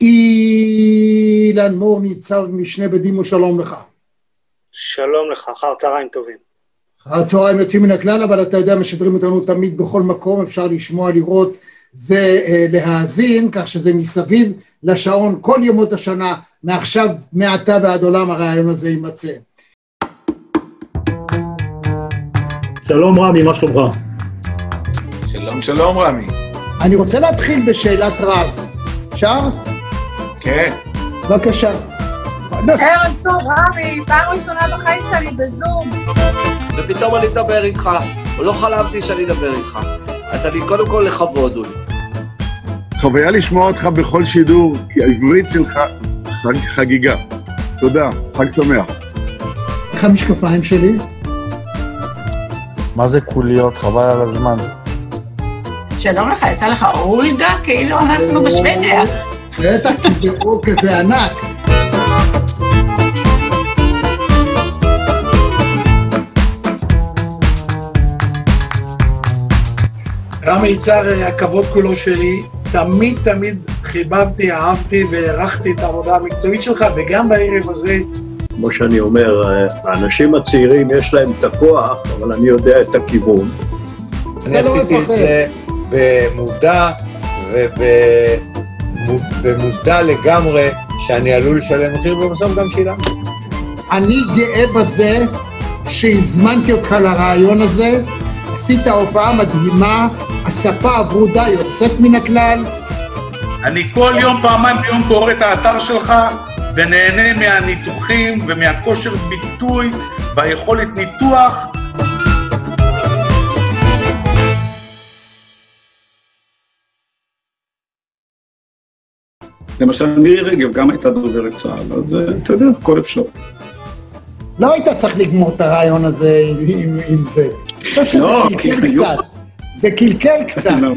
אילן מור, ניצב משנה בדימוס, שלום לך. שלום לך, אחר צהריים טובים. אחר צהריים יוצאים מן הכלל, אבל אתה יודע, משדרים אותנו תמיד בכל מקום, אפשר לשמוע, לראות ולהאזין, כך שזה מסביב לשעון כל ימות השנה, מעכשיו, מעתה ועד עולם הרעיון הזה יימצא. שלום רמי, מה שלומך? שלום שלום רמי. אני רוצה להתחיל בשאלת רב. אפשר? כן. בבקשה. ערב טוב, רמי, פעם ראשונה בחיים שלי בזום. ופתאום אני אדבר איתך, לא חלמתי שאני אדבר איתך. אז אני קודם כל לכבוד הוא לי. חוויה לשמוע אותך בכל שידור, כי העברית שלך חג, חגיגה. תודה, חג שמח. איך המשקפיים שלי? מה זה קוליות? חבל על הזמן. שלום לך, יצא לך אולגה? כאילו אנחנו בשוודיה. בטח, כי זה אור כזה ענק. רמי יצהר, הכבוד כולו שלי. תמיד תמיד חיבבתי, אהבתי והערכתי את העבודה המקצועית שלך, וגם בערב הזה, כמו שאני אומר, האנשים הצעירים יש להם את הכוח, אבל אני יודע את הכיוון. אני עשיתי את זה במודע ובמודע לגמרי שאני עלול לשלם מחיר, ובסוף גם שילמתי. אני גאה בזה שהזמנתי אותך לרעיון הזה, עשית הופעה מדהימה, הספה הברודה יוצאת מן הכלל. אני כל יום, פעמיים ביום קורא את האתר שלך ונהנה מהניתוחים ומהכושר ביטוי והיכולת ניתוח. למשל מירי רגב גם הייתה דוברת צה"ל, אז אתה יודע, הכל אפשר. לא היית צריך לגמור את הרעיון הזה עם, עם זה. אני חושב שזה לא, קלקל כי היו- קצת. זה קלקל קצת. לא.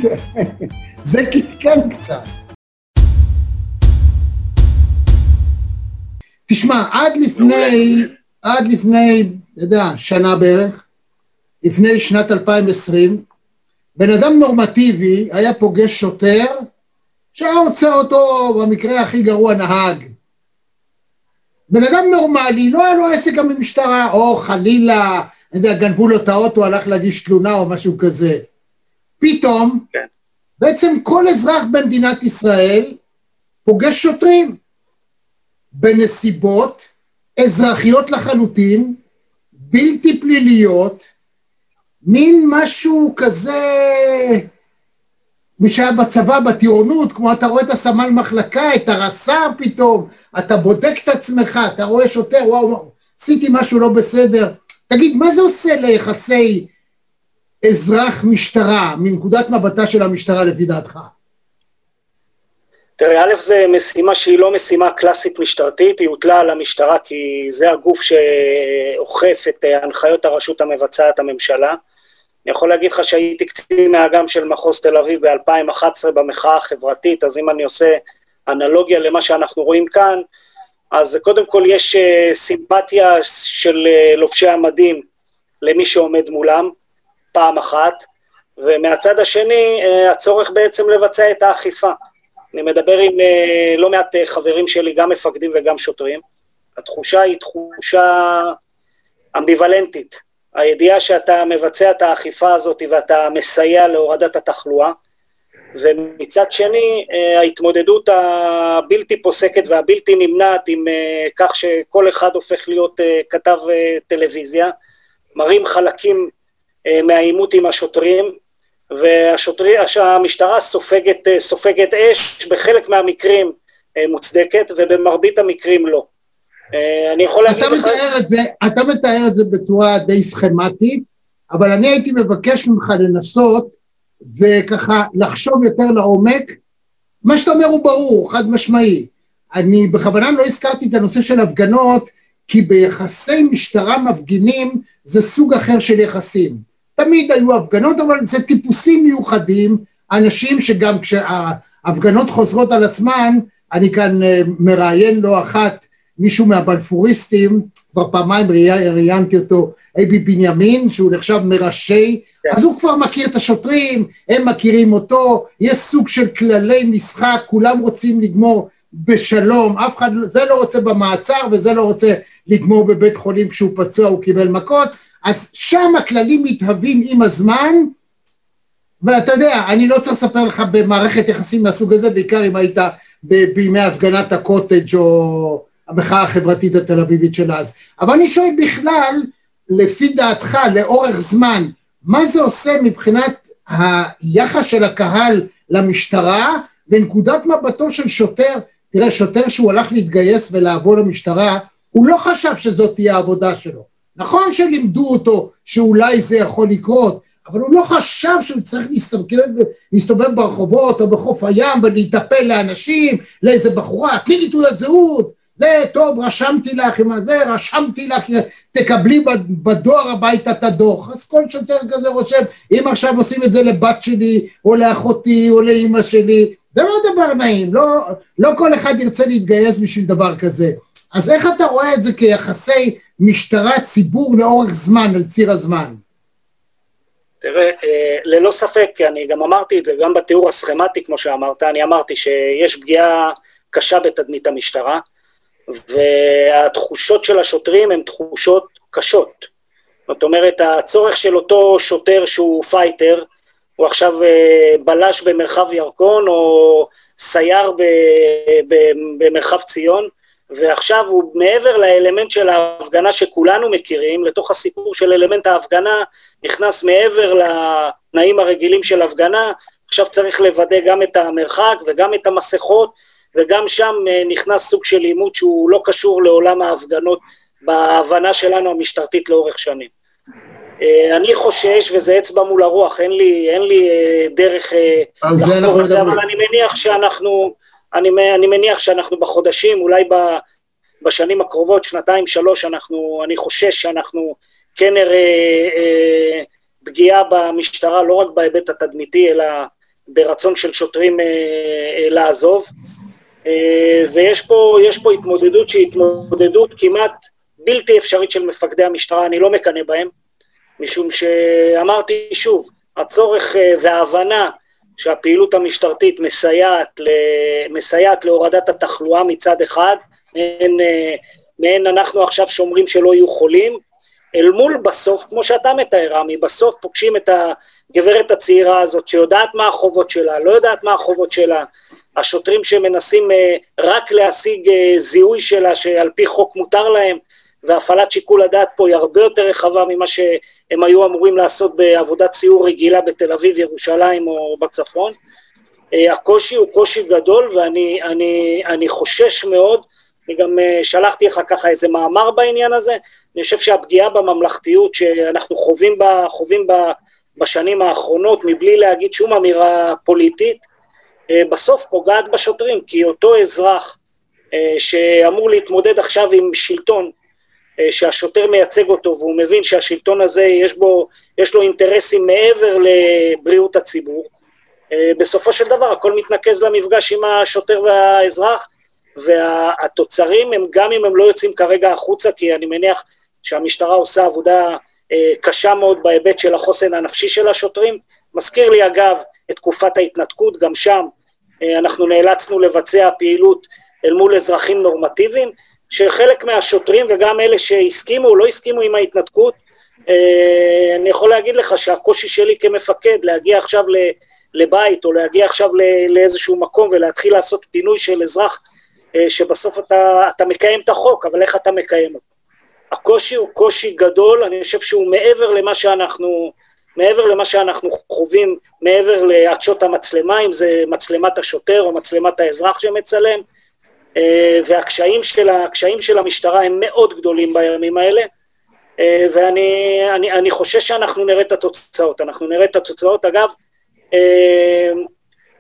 זה קלקל קצת. תשמע, עד לפני, עד לפני, אתה יודע, שנה בערך, לפני שנת 2020, בן אדם נורמטיבי היה פוגש שוטר שהיה עוצר אותו במקרה הכי גרוע נהג. בן אדם נורמלי, לא היה לו עסק גם במשטרה, או חלילה, אני יודע, גנבו לו את האוטו, הלך להגיש תלונה או משהו כזה. פתאום, כן. בעצם כל אזרח במדינת ישראל פוגש שוטרים בנסיבות אזרחיות לחלוטין, בלתי פליליות, מין משהו כזה, מי שהיה בצבא בטירונות, כמו אתה רואה את הסמל מחלקה, את הרס"ר פתאום, אתה בודק את עצמך, אתה רואה שוטר, וואו, עשיתי משהו לא בסדר. תגיד, מה זה עושה ליחסי אזרח-משטרה, מנקודת מבטה של המשטרה לפי דעתך? תראה, א', זו משימה שהיא לא משימה קלאסית משטרתית, היא הוטלה על המשטרה כי זה הגוף שאוכף את אה, הנחיות הרשות המבצעת הממשלה. אני יכול להגיד לך שהייתי קצין נהגם של מחוז תל אביב ב-2011 במחאה החברתית, אז אם אני עושה אנלוגיה למה שאנחנו רואים כאן, אז קודם כל יש אה, סימפתיה של אה, לובשי המדים למי שעומד מולם, פעם אחת, ומהצד השני אה, הצורך בעצם לבצע את האכיפה. אני מדבר עם לא מעט חברים שלי, גם מפקדים וגם שוטרים. התחושה היא תחושה אמביוולנטית. הידיעה שאתה מבצע את האכיפה הזאת ואתה מסייע להורדת התחלואה, ומצד שני, אה, ההתמודדות הבלתי פוסקת והבלתי נמנעת עם אה, כך שכל אחד הופך להיות אה, כתב טלוויזיה, מראים חלקים מהעימות עם השוטרים, והמשטרה סופגת, סופגת אש, בחלק מהמקרים מוצדקת, ובמרבית המקרים לא. אה, אני יכול להגיד לך... את זה, אתה מתאר את זה בצורה די סכמטית, אבל אני הייתי מבקש ממך לנסות וככה לחשוב יותר לעומק. מה שאתה אומר הוא ברור, חד משמעי. אני בכוונה לא הזכרתי את הנושא של הפגנות, כי ביחסי משטרה מפגינים זה סוג אחר של יחסים. תמיד היו הפגנות, אבל זה טיפוסים מיוחדים, אנשים שגם כשההפגנות חוזרות על עצמן, אני כאן אה, מראיין לא אחת מישהו מהבלפוריסטים, כבר פעמיים ראי- ראיינתי אותו, אייבי בנימין, שהוא נחשב מראשי, כן. אז הוא כבר מכיר את השוטרים, הם מכירים אותו, יש סוג של כללי משחק, כולם רוצים לגמור בשלום, אף אחד, זה לא רוצה במעצר וזה לא רוצה לגמור בבית חולים כשהוא פצוע, הוא קיבל מכות, אז שם הכללים מתהווים עם הזמן, ואתה יודע, אני לא צריך לספר לך במערכת יחסים מהסוג הזה, בעיקר אם היית בימי הפגנת הקוטג' או המחאה החברתית התל אביבית של אז. אבל אני שואל בכלל, לפי דעתך, לאורך זמן, מה זה עושה מבחינת היחס של הקהל למשטרה, בנקודת מבטו של שוטר, תראה, שוטר שהוא הלך להתגייס ולעבור למשטרה, הוא לא חשב שזאת תהיה העבודה שלו. נכון שלימדו אותו שאולי זה יכול לקרות, אבל הוא לא חשב שהוא צריך להסתובב, להסתובב ברחובות או בחוף הים ולהיטפל לאנשים, לאיזה בחורה, תני לי תעודת זהות, זה טוב, רשמתי לך, עם זה, רשמתי לך, תקבלי בדואר הביתה את הדוח. אז כל שוטר כזה חושב, אם עכשיו עושים את זה לבת שלי, או לאחותי, או לאימא שלי, זה לא דבר נעים, לא, לא כל אחד ירצה להתגייס בשביל דבר כזה. אז איך אתה רואה את זה כיחסי משטרה-ציבור לאורך זמן, על ציר הזמן? תראה, אה, ללא ספק, אני גם אמרתי את זה, גם בתיאור הסכמטי, כמו שאמרת, אני אמרתי שיש פגיעה קשה בתדמית המשטרה, והתחושות של השוטרים הן תחושות קשות. זאת אומרת, הצורך של אותו שוטר שהוא fighter, הוא עכשיו אה, בלש במרחב ירקון, או סייר במרחב ציון, ועכשיו הוא מעבר לאלמנט של ההפגנה שכולנו מכירים, לתוך הסיפור של אלמנט ההפגנה, נכנס מעבר לתנאים הרגילים של הפגנה, עכשיו צריך לוודא גם את המרחק וגם את המסכות, וגם שם אה, נכנס סוג של עימות שהוא לא קשור לעולם ההפגנות בהבנה שלנו המשטרתית לאורך שנים. אה, אני חושש, וזה אצבע מול הרוח, אין לי, אין לי אה, דרך לחקור את זה, אבל אני מניח שאנחנו, אני, אני מניח שאנחנו בחודשים, אולי ב, בשנים הקרובות, שנתיים, שלוש, אנחנו, אני חושש שאנחנו כן נראה אה, פגיעה במשטרה, לא רק בהיבט התדמיתי, אלא ברצון של שוטרים אה, אה, לעזוב. אה, ויש פה, התמודדות שהיא התמודדות כמעט בלתי אפשרית של מפקדי המשטרה, אני לא מקנא בהם, משום שאמרתי שוב, הצורך אה, וההבנה שהפעילות המשטרתית מסייעת, מסייעת להורדת התחלואה מצד אחד, מעין, אה, מעין אנחנו עכשיו שומרים שלא יהיו חולים, אל מול בסוף, כמו שאתה מתאר, רמי, בסוף פוגשים את הגברת הצעירה הזאת שיודעת מה החובות שלה, לא יודעת מה החובות שלה, השוטרים שמנסים אה, רק להשיג אה, זיהוי שלה שעל פי חוק מותר להם, והפעלת שיקול הדעת פה היא הרבה יותר רחבה ממה שהם היו אמורים לעשות בעבודת סיור רגילה בתל אביב, ירושלים או בצפון. אה, הקושי הוא קושי גדול ואני אני, אני חושש מאוד, אני גם שלחתי לך ככה איזה מאמר בעניין הזה, אני חושב שהפגיעה בממלכתיות שאנחנו חווים בה, חווים בה בשנים האחרונות, מבלי להגיד שום אמירה פוליטית, בסוף פוגעת בשוטרים, כי אותו אזרח אה, שאמור להתמודד עכשיו עם שלטון אה, שהשוטר מייצג אותו והוא מבין שהשלטון הזה יש בו, יש לו אינטרסים מעבר לבריאות הציבור, בסופו של דבר הכל מתנקז למפגש עם השוטר והאזרח והתוצרים הם גם אם הם לא יוצאים כרגע החוצה כי אני מניח שהמשטרה עושה עבודה קשה מאוד בהיבט של החוסן הנפשי של השוטרים. מזכיר לי אגב את תקופת ההתנתקות, גם שם אה, אנחנו נאלצנו לבצע פעילות אל מול אזרחים נורמטיביים, שחלק מהשוטרים וגם אלה שהסכימו או לא הסכימו עם ההתנתקות, אה, אני יכול להגיד לך שהקושי שלי כמפקד להגיע עכשיו לבית או להגיע עכשיו לאיזשהו מקום ולהתחיל לעשות פינוי של אזרח אה, שבסוף אתה, אתה מקיים את החוק, אבל איך אתה מקיים אותו? הקושי הוא קושי גדול, אני חושב שהוא מעבר למה שאנחנו מעבר למה שאנחנו חווים, מעבר לעדשות המצלמה, אם זה מצלמת השוטר או מצלמת האזרח שמצלם, אה, והקשיים של, של המשטרה הם מאוד גדולים בימים האלה, אה, ואני אני, אני חושש שאנחנו נראה את התוצאות. אנחנו נראה את התוצאות. אגב, אה,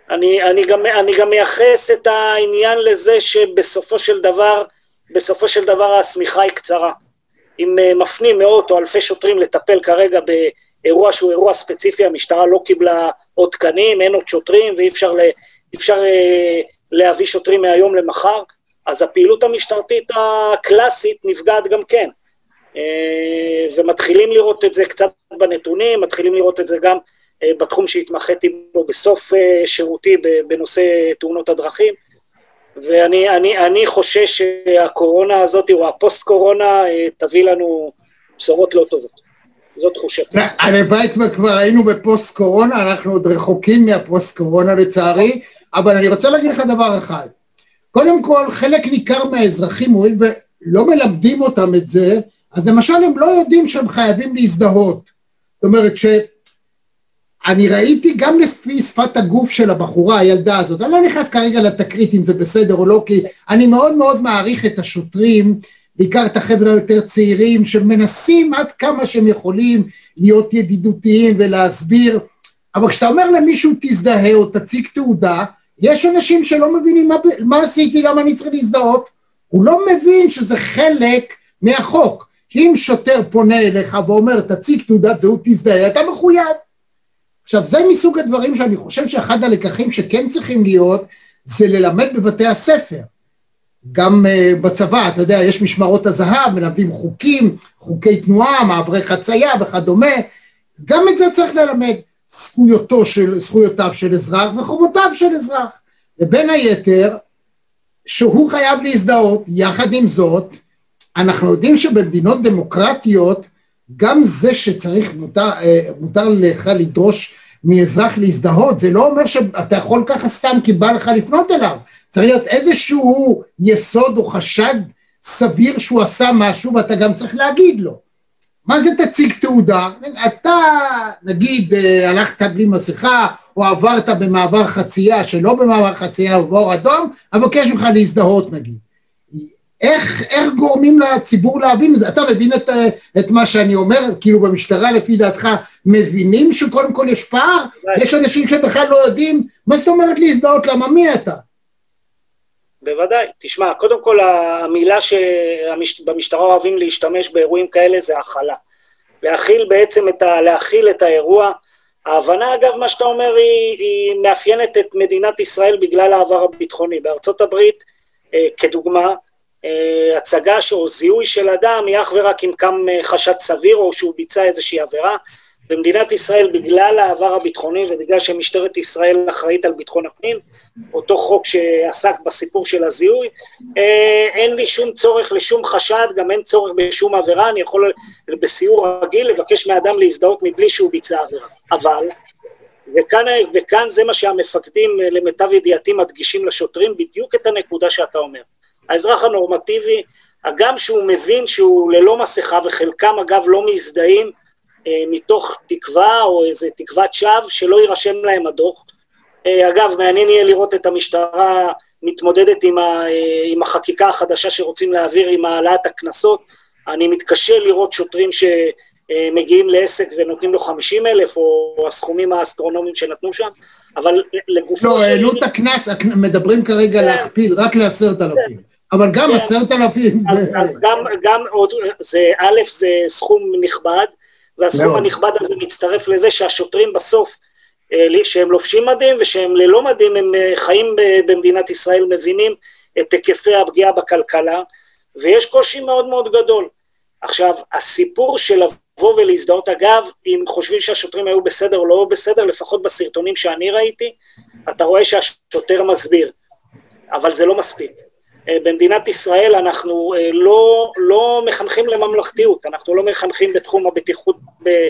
אני, אני, גם, אני גם מייחס את העניין לזה שבסופו של דבר, בסופו של דבר השמיכה היא קצרה. אם מפנים מאות או אלפי שוטרים לטפל כרגע ב... אירוע שהוא אירוע ספציפי, המשטרה לא קיבלה עוד תקנים, אין עוד שוטרים ואי אפשר, לה, אפשר אה, להביא שוטרים מהיום למחר, אז הפעילות המשטרתית הקלאסית נפגעת גם כן. אה, ומתחילים לראות את זה קצת בנתונים, מתחילים לראות את זה גם אה, בתחום שהתמחיתי בו בסוף שירותי בנושא תאונות הדרכים, ואני אני, אני חושש שהקורונה הזאת, או הפוסט-קורונה, אה, תביא לנו בשורות לא טובות. זו תחושתי. הלוואי כבר היינו בפוסט קורונה, אנחנו עוד רחוקים מהפוסט קורונה לצערי, אבל אני רוצה להגיד לך דבר אחד. קודם כל, חלק ניכר מהאזרחים, הואיל ולא מלמדים אותם את זה, אז למשל הם לא יודעים שהם חייבים להזדהות. זאת אומרת שאני ראיתי גם לפי שפת הגוף של הבחורה, הילדה הזאת, אני לא נכנס כרגע לתקרית אם זה בסדר או לא, כי אני מאוד מאוד מעריך את השוטרים בעיקר את החבר'ה היותר צעירים שמנסים עד כמה שהם יכולים להיות ידידותיים ולהסביר, אבל כשאתה אומר למישהו תזדהה או תציג תעודה, יש אנשים שלא מבינים מה, מה עשיתי, למה אני צריך להזדהות, הוא לא מבין שזה חלק מהחוק, שאם שוטר פונה אליך ואומר תציג תעודת זהות תזדהה, אתה מחויב. עכשיו זה מסוג הדברים שאני חושב שאחד הלקחים שכן צריכים להיות זה ללמד בבתי הספר. גם uh, בצבא, אתה יודע, יש משמרות הזהב, מלמדים חוקים, חוקי תנועה, מעברי חצייה וכדומה, גם את זה צריך ללמד, זכויותו של, זכויותיו של אזרח וחובותיו של אזרח, ובין היתר, שהוא חייב להזדהות, יחד עם זאת, אנחנו יודעים שבמדינות דמוקרטיות, גם זה שצריך, מותר, אה, מותר לך לדרוש מאזרח להזדהות, זה לא אומר שאתה יכול ככה סתם כי בא לך לפנות אליו, צריך להיות איזשהו יסוד או חשד סביר שהוא עשה משהו ואתה גם צריך להגיד לו. מה זה תציג תעודה? אתה נגיד אה, הלכת בלי מסכה או עברת במעבר חצייה שלא במעבר חצייה או באור אדום, אבקש ממך להזדהות נגיד. איך, איך גורמים לציבור להבין את זה? אתה מבין את, את מה שאני אומר? כאילו במשטרה לפי דעתך מבינים שקודם כל יש פער? יש אנשים שבכלל לא יודעים, מה זאת אומרת להזדהות? למה מי אתה? בוודאי. תשמע, קודם כל המילה שבמשטרה אוהבים להשתמש באירועים כאלה זה הכלה. להכיל בעצם את ה... להכיל את האירוע. ההבנה, אגב, מה שאתה אומר, היא, היא מאפיינת את מדינת ישראל בגלל העבר הביטחוני. בארצות הברית, אה, כדוגמה, הצגה או זיהוי של אדם היא אך ורק אם קם אה, חשד סביר או שהוא ביצע איזושהי עבירה. במדינת ישראל, בגלל העבר הביטחוני ובגלל שמשטרת ישראל אחראית על ביטחון הפנים, אותו חוק שעסק בסיפור של הזיהוי, אה, אין לי שום צורך לשום חשד, גם אין צורך בשום עבירה, אני יכול בסיור רגיל לבקש מאדם להזדהות מבלי שהוא ביצע עבירה. אבל, וכאן, וכאן זה מה שהמפקדים למיטב ידיעתי מדגישים לשוטרים, בדיוק את הנקודה שאתה אומר. האזרח הנורמטיבי, הגם שהוא מבין שהוא ללא מסכה, וחלקם אגב לא מזדהים אה, מתוך תקווה או איזה תקוות שווא שלא יירשם להם הדוח. אה, אגב, מעניין יהיה לראות את המשטרה מתמודדת עם, ה, אה, עם החקיקה החדשה שרוצים להעביר עם העלאת הקנסות. אני מתקשה לראות שוטרים שמגיעים לעסק ונותנים לו 50 אלף, או הסכומים האסטרונומיים שנתנו שם, אבל לגופו לא, של... לא, העלו את הקנס, מדברים כרגע כן. להכפיל, רק לעשרת אלפים. אבל גם כן. עשרת אלפים זה... אז גם, גם עוד, זה, א', זה סכום נכבד, והסכום. הנכבד הזה מצטרף לזה שהשוטרים בסוף, אה, שהם לובשים מדים ושהם ללא מדים, הם אה, חיים במדינת ישראל, מבינים את היקפי הפגיעה בכלכלה, ויש קושי מאוד מאוד גדול. עכשיו, הסיפור של לבוא ולהזדהות, אגב, אם חושבים שהשוטרים היו בסדר או לא בסדר, לפחות בסרטונים שאני ראיתי, אתה רואה שהשוטר מסביר, אבל זה לא מספיק. אה, במדינת ישראל אנחנו אה, לא, לא מחנכים לממלכתיות, אנחנו לא מחנכים בתחום הבטיחות אה,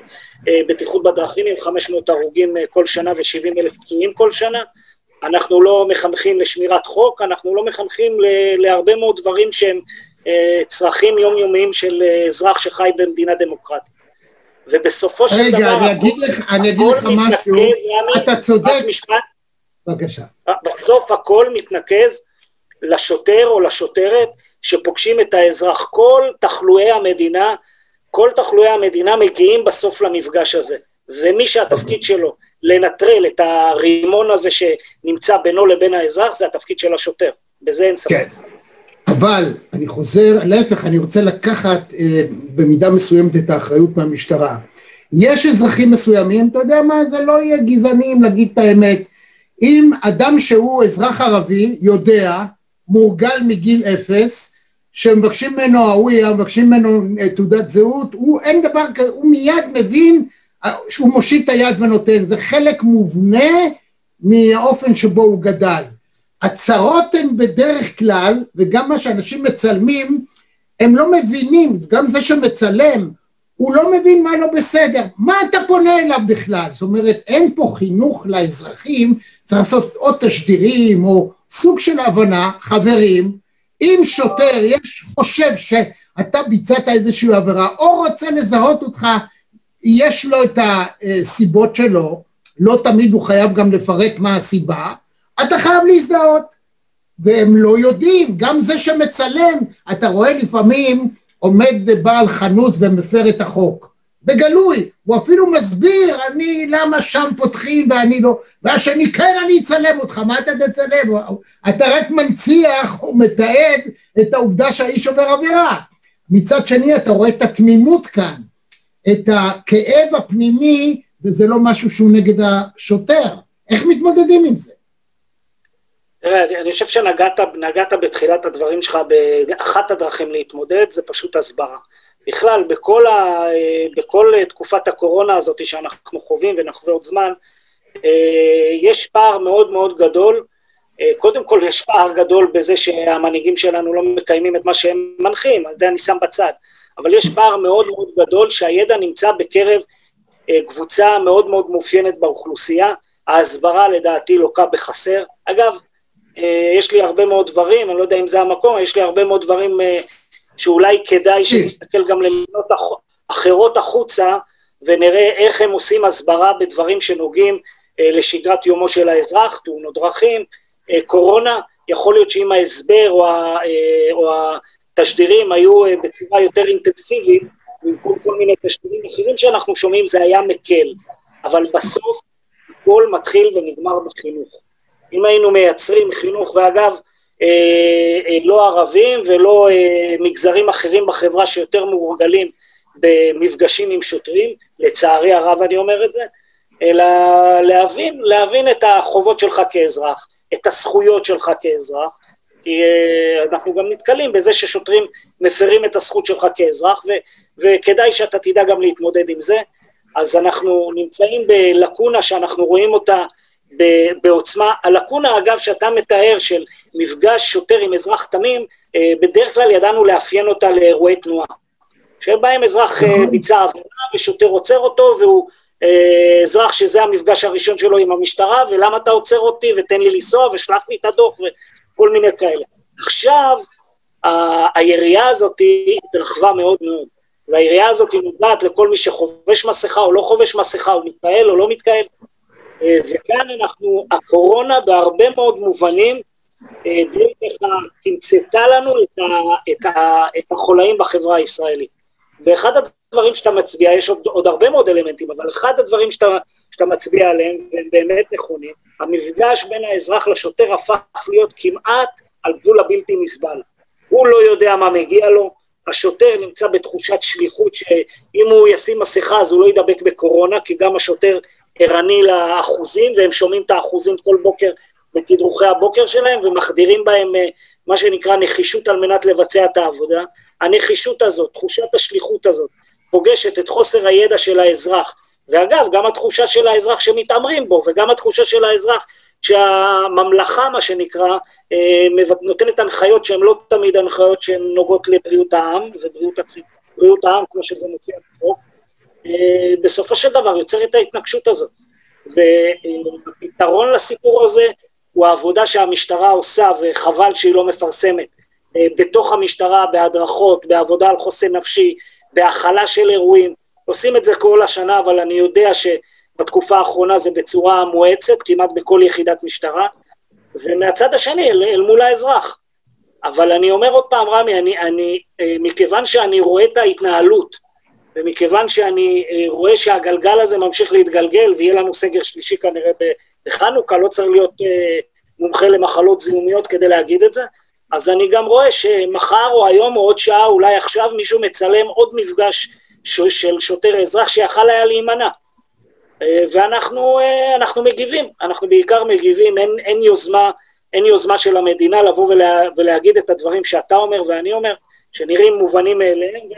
בטיחות בדרכים עם 500 הרוגים כל שנה ו-70 אלף פצועים כל שנה, אנחנו לא מחנכים לשמירת חוק, אנחנו לא מחנכים להרבה מאוד דברים שהם צרכים יומיומיים של אזרח שחי במדינה דמוקרטית. ובסופו של רגע, דבר... רגע, אני אגיד לך, אני אגיד לך משהו, אתה צודק. בבקשה. בסוף הכל מתנקז לשוטר או לשוטרת שפוגשים את האזרח. כל תחלואי המדינה, כל תחלואי המדינה מגיעים בסוף למפגש הזה. ומי שהתפקיד שלו לנטרל את הרימון הזה שנמצא בינו לבין האזרח, זה התפקיד של השוטר. בזה אין ספק. כן. אבל אני חוזר, להפך, אני רוצה לקחת אה, במידה מסוימת את האחריות מהמשטרה. יש אזרחים מסוימים, אתה יודע מה, זה לא יהיה גזענים להגיד את האמת. אם אדם שהוא אזרח ערבי יודע מורגל מגיל אפס, שמבקשים ממנו האוויה, מבקשים ממנו אה, תעודת זהות, הוא אין דבר כזה, הוא מיד מבין אה, שהוא מושיט את היד ונותן, זה חלק מובנה מהאופן שבו הוא גדל. הצרות הן בדרך כלל, וגם מה שאנשים מצלמים, הם לא מבינים, גם זה שמצלם, הוא לא מבין מה לא בסדר, מה אתה פונה אליו בכלל? זאת אומרת, אין פה חינוך לאזרחים, צריך לעשות או תשדירים או סוג של הבנה, חברים, אם שוטר יש, חושב שאתה ביצעת איזושהי עבירה, או רוצה לזהות אותך, יש לו את הסיבות שלו, לא תמיד הוא חייב גם לפרט מה הסיבה, אתה חייב להזדהות. והם לא יודעים, גם זה שמצלם, אתה רואה לפעמים עומד בעל חנות ומפר את החוק. בגלוי, הוא אפילו מסביר, אני, למה שם פותחים ואני לא, והשני, כן, אני אצלם אותך, מה אתה תצלם? אתה רק מנציח או מתעד את העובדה שהאיש עובר עבירה. מצד שני, אתה רואה את התמימות כאן, את הכאב הפנימי, וזה לא משהו שהוא נגד השוטר. איך מתמודדים עם זה? תראה, אני חושב שנגעת בתחילת הדברים שלך באחת הדרכים להתמודד, זה פשוט הסברה. בכלל, בכל, ה, בכל תקופת הקורונה הזאת שאנחנו חווים ונחווה עוד זמן, אה, יש פער מאוד מאוד גדול. אה, קודם כל, יש פער גדול בזה שהמנהיגים שלנו לא מקיימים את מה שהם מנחים, על זה אני שם בצד. אבל יש פער מאוד מאוד גדול שהידע נמצא בקרב אה, קבוצה מאוד מאוד מאופיינת באוכלוסייה. ההסברה לדעתי לוקה בחסר. אגב, יש לי הרבה מאוד דברים, אני לא יודע אם זה המקום, יש לי הרבה מאוד דברים שאולי כדאי שנסתכל גם למדינות אחרות החוצה, ונראה איך הם עושים הסברה בדברים שנוגעים אה, לשגרת יומו של האזרח, תאונות דרכים, אה, קורונה, יכול להיות שאם ההסבר או, ה, אה, או התשדירים היו בצורה יותר אינטנסיבית, במקום כל מיני תשדירים אחרים שאנחנו שומעים, זה היה מקל. אבל בסוף הכל מתחיל ונגמר בחינוך. אם היינו מייצרים חינוך, ואגב, לא ערבים ולא אה, מגזרים אחרים בחברה שיותר מורגלים במפגשים עם שוטרים, לצערי הרב אני אומר את זה, אלא להבין, להבין את החובות שלך כאזרח, את הזכויות שלך כאזרח, כי אנחנו גם נתקלים בזה ששוטרים מפרים את הזכות שלך כאזרח, ו, וכדאי שאתה תדע גם להתמודד עם זה. אז אנחנו נמצאים בלקונה שאנחנו רואים אותה בעוצמה. הלקונה, אגב, שאתה מתאר של מפגש שוטר עם אזרח תמים, אה, בדרך כלל ידענו לאפיין אותה לאירועי תנועה. שבהם אזרח אה, נכון. ביצע עבירה ושוטר עוצר אותו, והוא אה, אזרח שזה המפגש הראשון שלו עם המשטרה, ולמה אתה עוצר אותי ותן לי לנסוע ושלח לי את הדוח וכל מיני כאלה. עכשיו, היריעה הזאת התרחבה מאוד מאוד, והיריעה הזאת נוגעת לכל מי שחובש מסכה או לא חובש מסכה, הוא מתקהל או לא מתקהל, וכאן אנחנו, הקורונה בהרבה מאוד מובנים אה, די ככה תמצתה לנו את, ה, את, ה, את החולאים בחברה הישראלית. ואחד הדברים שאתה מצביע, יש עוד, עוד הרבה מאוד אלמנטים, אבל אחד הדברים שאתה, שאתה מצביע עליהם, והם באמת נכונים, המפגש בין האזרח לשוטר הפך להיות כמעט על גבול הבלתי נסבל. הוא לא יודע מה מגיע לו, השוטר נמצא בתחושת שליחות שאם הוא ישים מסכה אז הוא לא ידבק בקורונה, כי גם השוטר ערני לאחוזים, והם שומעים את האחוזים כל בוקר בתדרוכי הבוקר שלהם ומחדירים בהם אה, מה שנקרא נחישות על מנת לבצע את העבודה. הנחישות הזאת, תחושת השליחות הזאת, פוגשת את חוסר הידע של האזרח, ואגב, גם התחושה של האזרח שמתעמרים בו, וגם התחושה של האזרח שהממלכה, מה שנקרא, אה, נותנת הנחיות שהן לא תמיד הנחיות שהן נוגעות לבריאות העם, ובריאות הציבור, בריאות העם, כמו שזה מופיע אה, בסופו של דבר יוצר את ההתנגשות הזאת. והפתרון לסיפור הזה הוא העבודה שהמשטרה עושה, וחבל שהיא לא מפרסמת, אה, בתוך המשטרה, בהדרכות, בעבודה על חוסן נפשי, בהכלה של אירועים. עושים את זה כל השנה, אבל אני יודע שבתקופה האחרונה זה בצורה מואצת, כמעט בכל יחידת משטרה, ומהצד השני, אל, אל מול האזרח. אבל אני אומר עוד פעם, רמי, אני, אני, אה, מכיוון שאני רואה את ההתנהלות, ומכיוון שאני אה, רואה שהגלגל הזה ממשיך להתגלגל, ויהיה לנו סגר שלישי כנראה בחנוכה, לא צריך להיות אה, מומחה למחלות זיהומיות כדי להגיד את זה, אז אני גם רואה שמחר או היום או עוד שעה, אולי עכשיו, מישהו מצלם עוד מפגש של שוטר אזרח שיכל היה להימנע. אה, ואנחנו אנחנו מגיבים, אנחנו בעיקר מגיבים, אין, אין יוזמה, אין יוזמה של המדינה לבוא ולה, ולהגיד את הדברים שאתה אומר ואני אומר, שנראים מובנים מאליהם,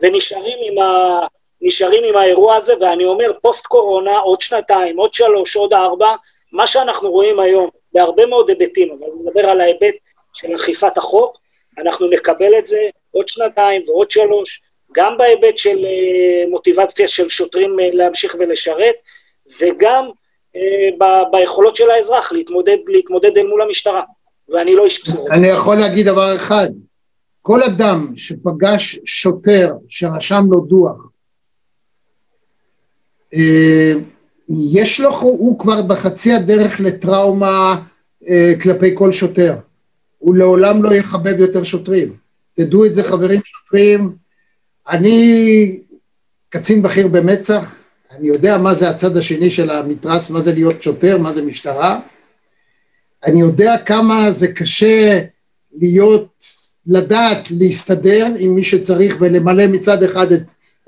ונשארים עם, ה, נשארים עם האירוע הזה, ואני אומר, פוסט קורונה, עוד שנתיים, עוד שלוש, עוד ארבע, מה שאנחנו רואים היום בהרבה מאוד היבטים, אבל אני מדבר על ההיבט של אכיפת החוק, אנחנו נקבל את זה עוד שנתיים ועוד שלוש, גם בהיבט של אה, מוטיבציה של שוטרים אה, להמשיך ולשרת, וגם אה, ביכולות של האזרח להתמודד, להתמודד אל מול המשטרה, ואני לא איש בשורות. אני יכול להגיד דבר אחד, כל אדם שפגש שוטר שרשם לו דוח, אה, יש לו, הוא כבר בחצי הדרך לטראומה אה, כלפי כל שוטר. הוא לעולם לא יחבב יותר שוטרים. תדעו את זה חברים שוטרים, אני קצין בכיר במצ"ח, אני יודע מה זה הצד השני של המתרס, מה זה להיות שוטר, מה זה משטרה. אני יודע כמה זה קשה להיות, לדעת להסתדר עם מי שצריך ולמלא מצד אחד את,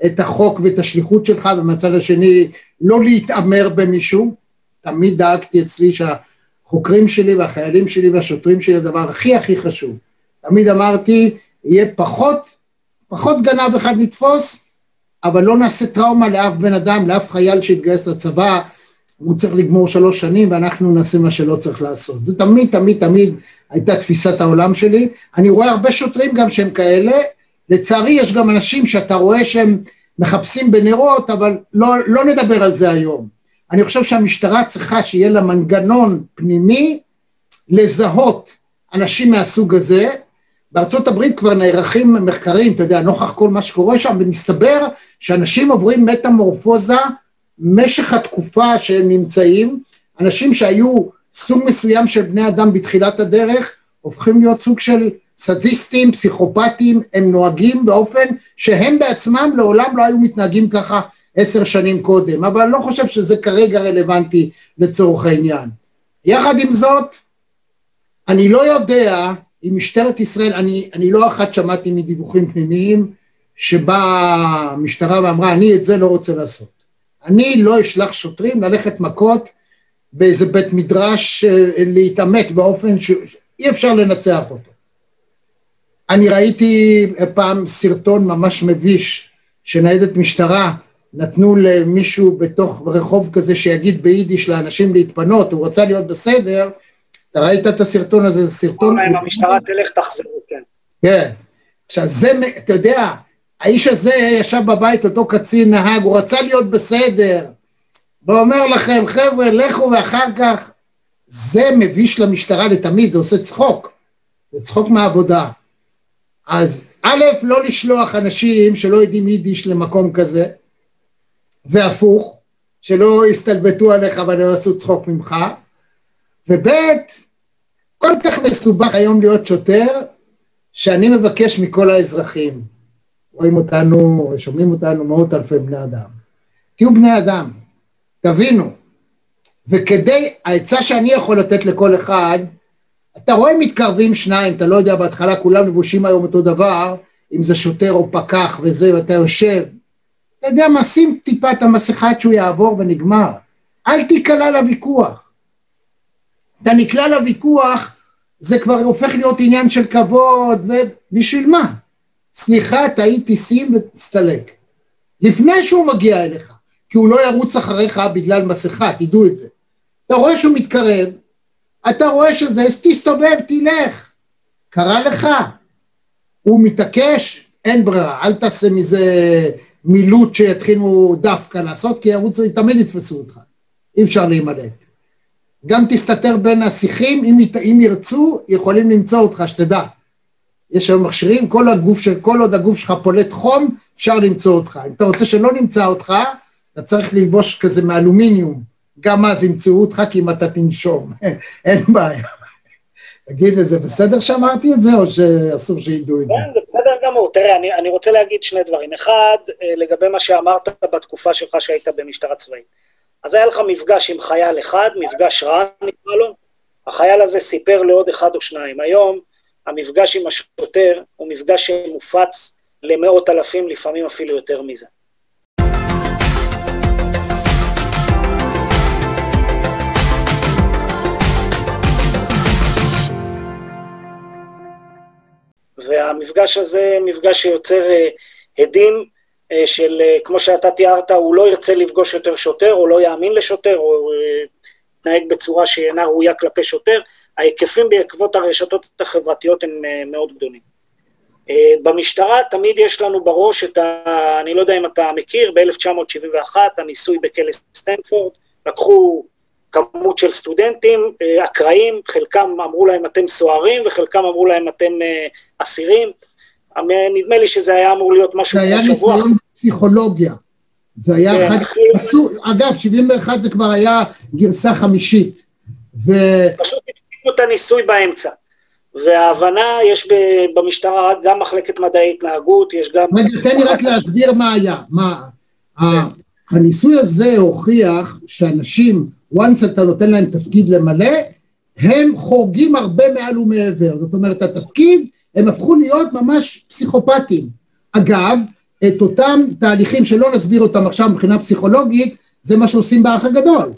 את החוק ואת השליחות שלך ומצד השני לא להתעמר במישהו. תמיד דאגתי אצלי שהחוקרים שלי והחיילים שלי והשוטרים שלי הדבר הכי הכי חשוב. תמיד אמרתי, יהיה פחות, פחות גנב אחד נתפוס, אבל לא נעשה טראומה לאף בן אדם, לאף חייל שיתגייס לצבא, הוא צריך לגמור שלוש שנים ואנחנו נעשה מה שלא צריך לעשות. זה תמיד תמיד תמיד הייתה תפיסת העולם שלי. אני רואה הרבה שוטרים גם שהם כאלה, לצערי יש גם אנשים שאתה רואה שהם מחפשים בנרות, אבל לא, לא נדבר על זה היום. אני חושב שהמשטרה צריכה שיהיה לה מנגנון פנימי לזהות אנשים מהסוג הזה. בארצות הברית כבר נערכים מחקרים, אתה יודע, נוכח כל מה שקורה שם, ומסתבר שאנשים עוברים מטמורפוזה משך התקופה שהם נמצאים, אנשים שהיו סוג מסוים של בני אדם בתחילת הדרך, הופכים להיות סוג של סדיסטים, פסיכופטים, הם נוהגים באופן שהם בעצמם לעולם לא היו מתנהגים ככה עשר שנים קודם, אבל אני לא חושב שזה כרגע רלוונטי לצורך העניין. יחד עם זאת, אני לא יודע אם משטרת ישראל, אני, אני לא אחת שמעתי מדיווחים פנימיים, שבאה המשטרה ואמרה, אני את זה לא רוצה לעשות. אני לא אשלח שוטרים ללכת מכות באיזה בית מדרש אה, להתעמת באופן שאי אפשר לנצח אותו. אני ראיתי פעם סרטון ממש מביש שניידת משטרה נתנו למישהו בתוך רחוב כזה שיגיד ביידיש לאנשים להתפנות, הוא רצה להיות בסדר, אתה ראית את הסרטון הזה, זה סרטון... אם המשטרה תלך תחזרו, כן. כן. עכשיו זה, אתה יודע, האיש הזה ישב בבית, אותו קצין נהג, הוא רצה להיות בסדר, ואומר לכם, חבר'ה, לכו ואחר כך, זה מביש למשטרה לתמיד, זה עושה צחוק, זה צחוק מהעבודה. אז א', לא לשלוח אנשים שלא יודעים יידיש למקום כזה, והפוך, שלא יסתלבטו עליך אבל לא יעשו צחוק ממך, וב', כל כך מסובך היום להיות שוטר, שאני מבקש מכל האזרחים, רואים אותנו, שומעים אותנו מאות אלפי בני אדם. תהיו בני אדם, תבינו. וכדי, העצה שאני יכול לתת לכל אחד, אתה רואה מתקרבים שניים, אתה לא יודע, בהתחלה כולם לבושים היום אותו דבר, אם זה שוטר או פקח וזה, ואתה יושב, אתה יודע מה, שים טיפה את המסכה עד שהוא יעבור ונגמר. אל תיקלע לוויכוח. אתה נקלע לוויכוח, זה כבר הופך להיות עניין של כבוד, ובשביל מה? סליחה, טעיתי, שים ותסתלק. לפני שהוא מגיע אליך, כי הוא לא ירוץ אחריך בגלל מסכה, תדעו את זה. אתה רואה שהוא מתקרב, אתה רואה שזה, אז תסתובב, תלך. קרה לך. הוא מתעקש, אין ברירה, אל תעשה מזה מילוט שיתחילו דווקא לעשות, כי ירוץ, תמיד יתפסו אותך. אי אפשר להימלט. גם תסתתר בין השיחים, אם, אם ירצו, יכולים למצוא אותך, שתדע. יש היום מכשירים, כל, הגוף, כל עוד הגוף שלך פולט חום, אפשר למצוא אותך. אם אתה רוצה שלא נמצא אותך, אתה צריך ללבוש כזה מאלומיניום. גם אז ימצאו אותך כי אם אתה תנשום, אין בעיה. תגיד, זה בסדר שאמרתי את זה, או שאסור שידעו את זה? כן, זה בסדר גמור. תראה, אני, אני רוצה להגיד שני דברים. אחד, אה, לגבי מה שאמרת בתקופה שלך שהיית במשטרה צבאית. אז היה לך מפגש עם חייל אחד, מפגש רע נקרא לו, החייל הזה סיפר לעוד אחד או שניים. היום המפגש עם השוטר הוא מפגש שמופץ למאות אלפים, לפעמים אפילו יותר מזה. והמפגש הזה מפגש שיוצר הדים של, כמו שאתה תיארת, הוא לא ירצה לפגוש יותר שוטר, או לא יאמין לשוטר, או מתנהג בצורה שאינה ראויה כלפי שוטר, ההיקפים בעקבות הרשתות החברתיות הם אה, מאוד גדולים. אה, במשטרה תמיד יש לנו בראש את ה... אני לא יודע אם אתה מכיר, ב-1971 הניסוי בכלא סטנפורד, לקחו כמות של סטודנטים אה, אקראיים, חלקם אמרו להם אתם סוהרים וחלקם אמרו להם אתם אה, אסירים. נדמה לי שזה היה אמור להיות משהו כמו שבוע. זה היה ניסיון פסיכולוגיה. זה היה כן, אחד... עשו, אגב, 71 זה כבר היה גרסה חמישית. ו... פשוט הפסיקו את הניסוי באמצע. וההבנה, יש במשטרה גם מחלקת מדעי התנהגות, יש גם... רגע, תן לי רק להסביר מה היה. מה... כן. הניסוי הזה הוכיח שאנשים, once אתה נותן להם תפקיד למלא, הם חורגים הרבה מעל ומעבר. זאת אומרת, התפקיד, הם הפכו להיות ממש פסיכופטים. אגב, את אותם תהליכים שלא נסביר אותם עכשיו מבחינה פסיכולוגית, זה מה שעושים באח הגדול.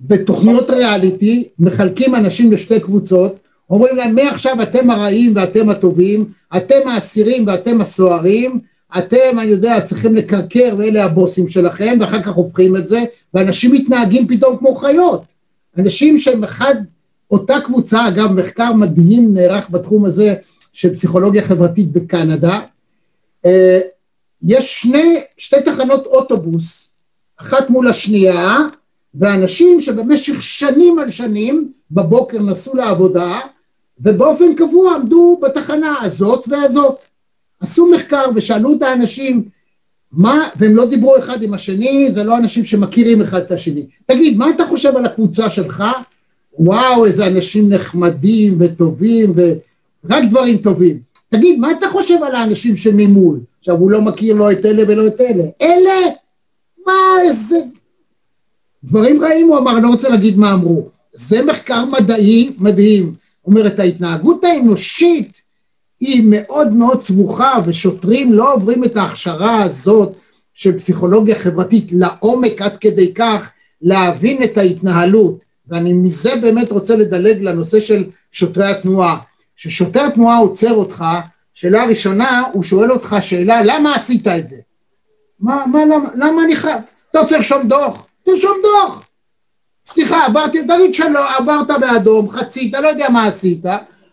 בתוכניות ריאליטי מחלקים אנשים לשתי קבוצות, אומרים להם מעכשיו אתם הרעים ואתם הטובים, אתם האסירים ואתם הסוהרים, אתם, אני יודע, צריכים לקרקר ואלה הבוסים שלכם, ואחר כך הופכים את זה, ואנשים מתנהגים פתאום כמו חיות. אנשים שהם אחד, אותה קבוצה, אגב, מחקר מדהים נערך בתחום הזה של פסיכולוגיה חברתית בקנדה, אה, יש שני, שתי תחנות אוטובוס, אחת מול השנייה, ואנשים שבמשך שנים על שנים בבוקר נסעו לעבודה, ובאופן קבוע עמדו בתחנה הזאת והזאת. עשו מחקר ושאלו את האנשים מה, והם לא דיברו אחד עם השני, זה לא אנשים שמכירים אחד את השני. תגיד, מה אתה חושב על הקבוצה שלך? וואו, איזה אנשים נחמדים וטובים, ורק דברים טובים. תגיד, מה אתה חושב על האנשים שממול? עכשיו, הוא לא מכיר לא את אלה ולא את אלה. אלה? מה, איזה... דברים רעים, הוא אמר, אני לא רוצה להגיד מה אמרו. זה מחקר מדעי מדהים. אומרת, ההתנהגות האנושית היא מאוד מאוד סבוכה, ושוטרים לא עוברים את ההכשרה הזאת של פסיכולוגיה חברתית לעומק עד כדי כך להבין את ההתנהלות. ואני מזה באמת רוצה לדלג לנוזה של שוטרי התנועה. כששוטר תנועה עוצר אותך, שאלה ראשונה, הוא שואל אותך שאלה, למה עשית את זה? מה, מה, למה, למה אני חייב? אתה רוצה לרשום דוח? תרשום דוח. סליחה, עברתי, תגיד שלא, עברת באדום, חצית, לא יודע מה עשית,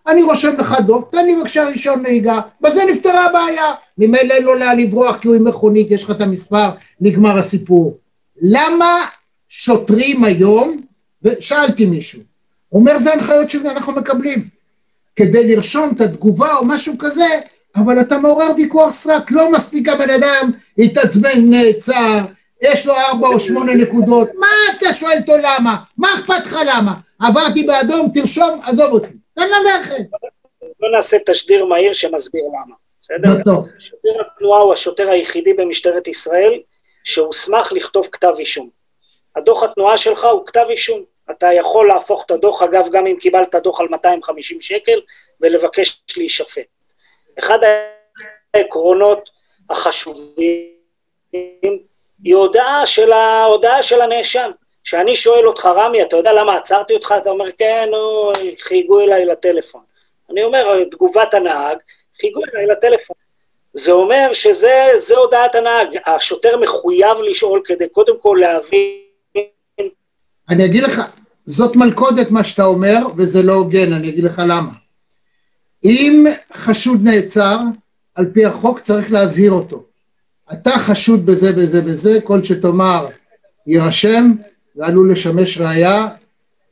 אני רושם לך דוח, תן לי בבקשה רישיון נהיגה, בזה נפתרה הבעיה. ממילא אין לו לאן לברוח כי הוא עם מכונית, יש לך את המספר, נגמר הסיפור. למה שוטרים היום, ושאלתי מישהו, אומר זה הנחיות שאנחנו מקבלים, כדי לרשום את התגובה או משהו כזה, אבל אתה מעורר ויכוח סרק, לא מספיק הבן אדם התעצבן, נעצר, יש לו ארבע או שמונה נקודות, מה אתה שואל אותו למה? מה אכפת לך למה? עברתי באדום, תרשום, עזוב אותי, תן ללכת. בוא נעשה תשדיר מהיר שמסביר למה, בסדר? שוטר התנועה הוא השוטר היחידי במשטרת ישראל שהוסמך לכתוב כתב אישום. הדוח התנועה שלך הוא כתב אישום. אתה יכול להפוך את הדוח, אגב, גם אם קיבלת דוח על 250 שקל, ולבקש להישפט. אחד העקרונות החשובים היא הודעה של, ההודעה של הנאשם. כשאני שואל אותך, רמי, אתה יודע למה עצרתי אותך? אתה אומר, כן, נו, חייגו אליי לטלפון. אני אומר, תגובת הנהג, חייגו אליי לטלפון. זה אומר שזה הודעת הנהג. השוטר מחויב לשאול כדי קודם כל להבין... אני אגיד לך, זאת מלכודת מה שאתה אומר, וזה לא הוגן, אני אגיד לך למה. אם חשוד נעצר, על פי החוק צריך להזהיר אותו. אתה חשוד בזה וזה וזה, כל שתאמר יירשם ועלול לשמש ראייה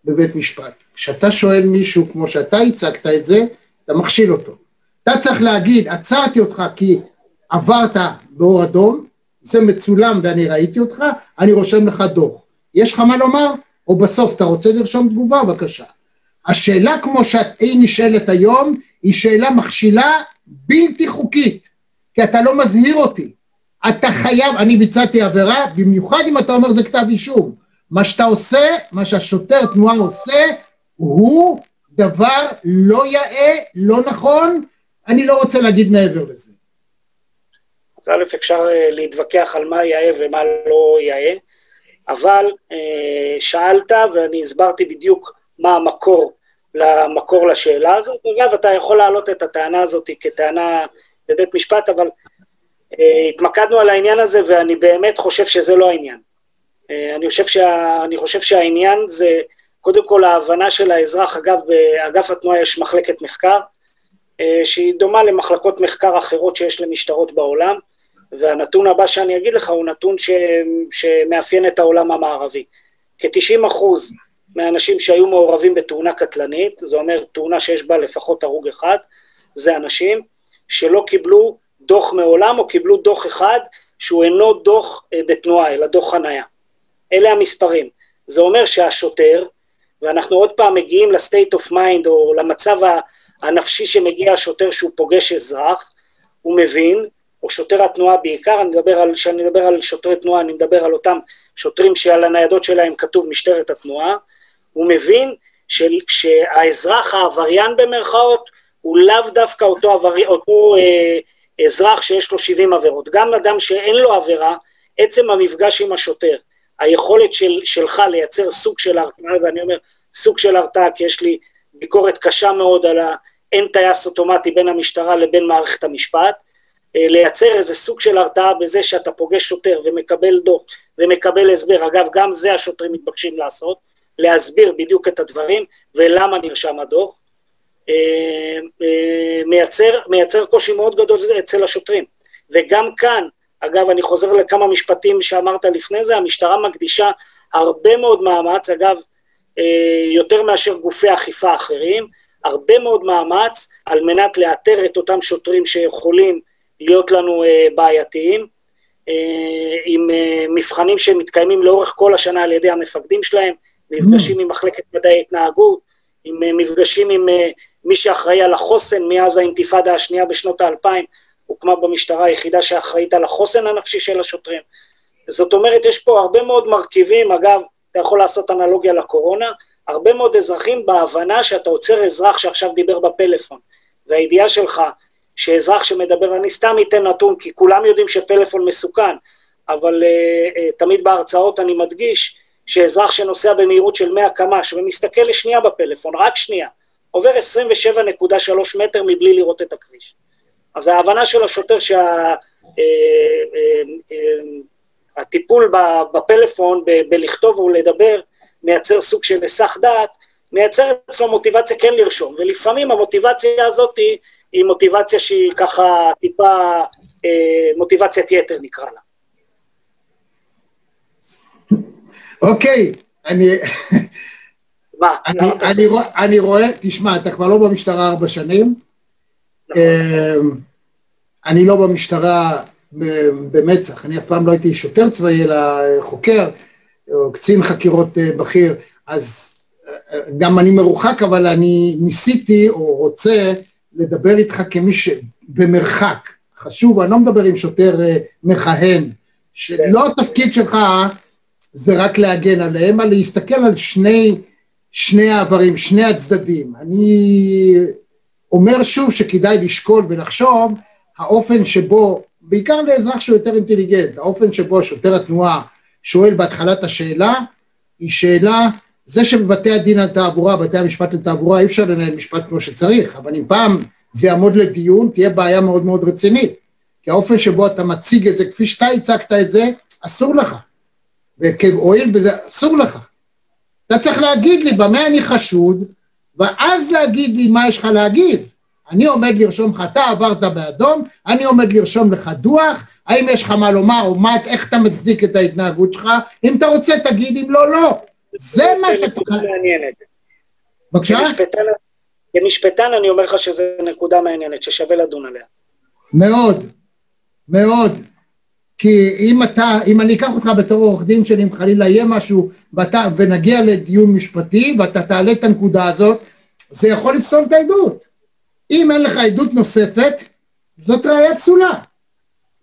בבית משפט. כשאתה שואל מישהו כמו שאתה הצגת את זה, אתה מכשיל אותו. אתה צריך להגיד, עצרתי אותך כי עברת באור אדום, זה מצולם ואני ראיתי אותך, אני רושם לך דוח. יש לך מה לומר? או בסוף אתה רוצה לרשום תגובה? בבקשה. השאלה כמו שהיא נשאלת היום, היא שאלה מכשילה בלתי חוקית, כי אתה לא מזהיר אותי. אתה חייב, אני ביצעתי עבירה, במיוחד אם אתה אומר זה כתב אישום. מה שאתה עושה, מה שהשוטר תנועה עושה, הוא דבר לא יאה, לא נכון, אני לא רוצה להגיד מעבר לזה. אז א', אפשר אה, להתווכח על מה יאה ומה לא יאה, אבל אה, שאלת ואני הסברתי בדיוק מה המקור, למקור לשאלה הזאת. אגב, אתה יכול להעלות את הטענה הזאת כטענה בבית משפט, אבל אה, התמקדנו על העניין הזה ואני באמת חושב שזה לא העניין. אה, אני חושב, שה, אני חושב שהעניין זה קודם כל ההבנה של האזרח, אגב, באגף התנועה יש מחלקת מחקר, אה, שהיא דומה למחלקות מחקר אחרות שיש למשטרות בעולם, והנתון הבא שאני אגיד לך הוא נתון ש, שמאפיין את העולם המערבי. כ-90 אחוז מהאנשים שהיו מעורבים בתאונה קטלנית, זה אומר תאונה שיש בה לפחות הרוג אחד, זה אנשים שלא קיבלו דוח מעולם או קיבלו דוח אחד שהוא אינו דוח אה, בתנועה, אלא דוח חנייה. אלה המספרים. זה אומר שהשוטר, ואנחנו עוד פעם מגיעים ל state of mind או למצב הנפשי שמגיע השוטר שהוא פוגש אזרח, הוא מבין, או שוטר התנועה בעיקר, אני מדבר על, כשאני מדבר על שוטרי תנועה, אני מדבר על אותם שוטרים שעל הניידות שלהם כתוב משטרת התנועה, הוא מבין של, שהאזרח העבריין במרכאות הוא לאו דווקא אותו, עבר, אותו אה, אזרח שיש לו 70 עבירות. גם אדם שאין לו עבירה, עצם המפגש עם השוטר, היכולת של, שלך לייצר סוג של הרתעה, ואני אומר סוג של הרתעה כי יש לי ביקורת קשה מאוד על האין טייס אוטומטי בין המשטרה לבין מערכת המשפט, אה, לייצר איזה סוג של הרתעה בזה שאתה פוגש שוטר ומקבל דוח ומקבל הסבר, אגב גם זה השוטרים מתבקשים לעשות, להסביר בדיוק את הדברים ולמה נרשם הדוח, אה, אה, מייצר, מייצר קושי מאוד גדול אצל השוטרים. וגם כאן, אגב, אני חוזר לכמה משפטים שאמרת לפני זה, המשטרה מקדישה הרבה מאוד מאמץ, אגב, אה, יותר מאשר גופי אכיפה אחרים, הרבה מאוד מאמץ על מנת לאתר את אותם שוטרים שיכולים להיות לנו בעייתיים, עם מבחנים שמתקיימים לאורך כל השנה על ידי המפקדים שלהם, מפגשים עם מחלקת מדעי התנהגות, עם מפגשים עם מי שאחראי על החוסן מאז האינתיפאדה השנייה בשנות האלפיים, הוקמה במשטרה היחידה שאחראית על החוסן הנפשי של השוטרים. זאת אומרת, יש פה הרבה מאוד מרכיבים, אגב, אתה יכול לעשות אנלוגיה לקורונה, הרבה מאוד אזרחים בהבנה שאתה עוצר אזרח שעכשיו דיבר בפלאפון, והידיעה שלך שאזרח שמדבר, אני סתם אתן נתון, כי כולם יודעים שפלאפון מסוכן, אבל uh, uh, תמיד בהרצאות אני מדגיש שאזרח שנוסע במהירות של 100 קמ"ש ומסתכל לשנייה בפלאפון, רק שנייה, עובר 27.3 מטר מבלי לראות את הכביש. אז ההבנה של השוטר שהטיפול שה, אה, אה, בפלאפון, בלכתוב ולדבר, מייצר סוג של היסח דעת, מייצר אצלו מוטיבציה כן לרשום, ולפעמים המוטיבציה הזאת היא, היא מוטיבציה שהיא ככה טיפה אה, מוטיבציית יתר נקרא לה. אוקיי, אני... מה? אני, אני, רוא, אני רואה, תשמע, אתה כבר לא במשטרה ארבע שנים. נכון. אמ, אני לא במשטרה במצ"ח, אני אף פעם לא הייתי שוטר צבאי, אלא חוקר, או קצין חקירות אה, בכיר, אז אה, גם אני מרוחק, אבל אני ניסיתי או רוצה לדבר איתך כמי שבמרחק. חשוב, אני לא מדבר עם שוטר אה, מכהן, שלא התפקיד שלך זה רק להגן עליהם, אלא להסתכל על שני שני העברים, שני הצדדים. אני אומר שוב שכדאי לשקול ולחשוב האופן שבו, בעיקר לאזרח שהוא יותר אינטליגנט, האופן שבו שוטר התנועה שואל בהתחלת השאלה, היא שאלה, זה שבבתי הדין על תעבורה, בתי המשפט לתעבורה, אי אפשר לנהל משפט כמו שצריך, אבל אם פעם זה יעמוד לדיון, תהיה בעיה מאוד מאוד רצינית. כי האופן שבו אתה מציג את זה, כפי שאתה הצגת את זה, אסור לך. והואיל וזה, אסור לך. אתה צריך להגיד לי במה אני חשוד, ואז להגיד לי מה יש לך להגיב. אני עומד לרשום לך, אתה עברת באדום, אני עומד לרשום לך דוח, האם יש לך מה לומר, או מה, איך אתה מצדיק את ההתנהגות שלך, אם אתה רוצה תגיד, אם לא, לא. זה מה שאתה... בבקשה? כמשפטן אני אומר לך שזו נקודה מעניינת, ששווה לדון עליה. מאוד, מאוד. כי אם אתה, אם אני אקח אותך בתור עורך דין שלי, אם חלילה יהיה משהו, ואתה, ונגיע לדיון משפטי, ואתה תעלה את הנקודה הזאת, זה יכול לפסול את העדות. אם אין לך עדות נוספת, זאת ראייה פסולה.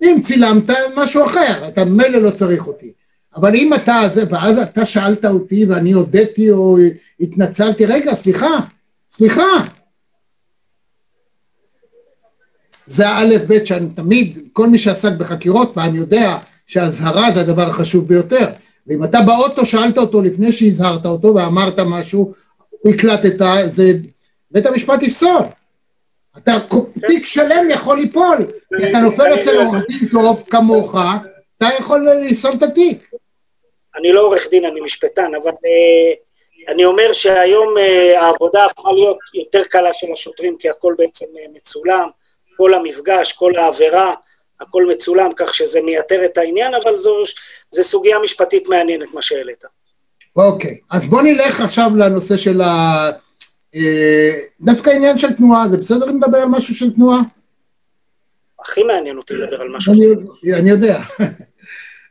אם צילמת, משהו אחר, אתה ממילא לא צריך אותי. אבל אם אתה, זה, ואז אתה שאלת אותי ואני הודיתי או התנצלתי, רגע, סליחה, סליחה, זה האלף בית שאני תמיד, כל מי שעסק בחקירות פעם יודע שאזהרה זה הדבר החשוב ביותר. ואם אתה באוטו שאלת אותו לפני שהזהרת אותו ואמרת משהו, הקלטת, זה בית המשפט יפסול. אתה, תיק שלם יכול ליפול, אתה נופל אצל עורך דין טוב כמוך, אתה יכול לפסול את התיק. אני לא עורך דין, אני משפטן, אבל אה, אני אומר שהיום אה, העבודה הפכה להיות יותר קלה של השוטרים, כי הכל בעצם אה, מצולם, כל המפגש, כל העבירה, הכל מצולם, כך שזה מייתר את העניין, אבל זו, זו סוגיה משפטית מעניינת, מה שהעלית. אוקיי, אז בוא נלך עכשיו לנושא של ה... אה, דווקא עניין של תנועה, זה בסדר אם נדבר על משהו של תנועה? הכי מעניין אותי לדבר על משהו של תנועה. אני יודע.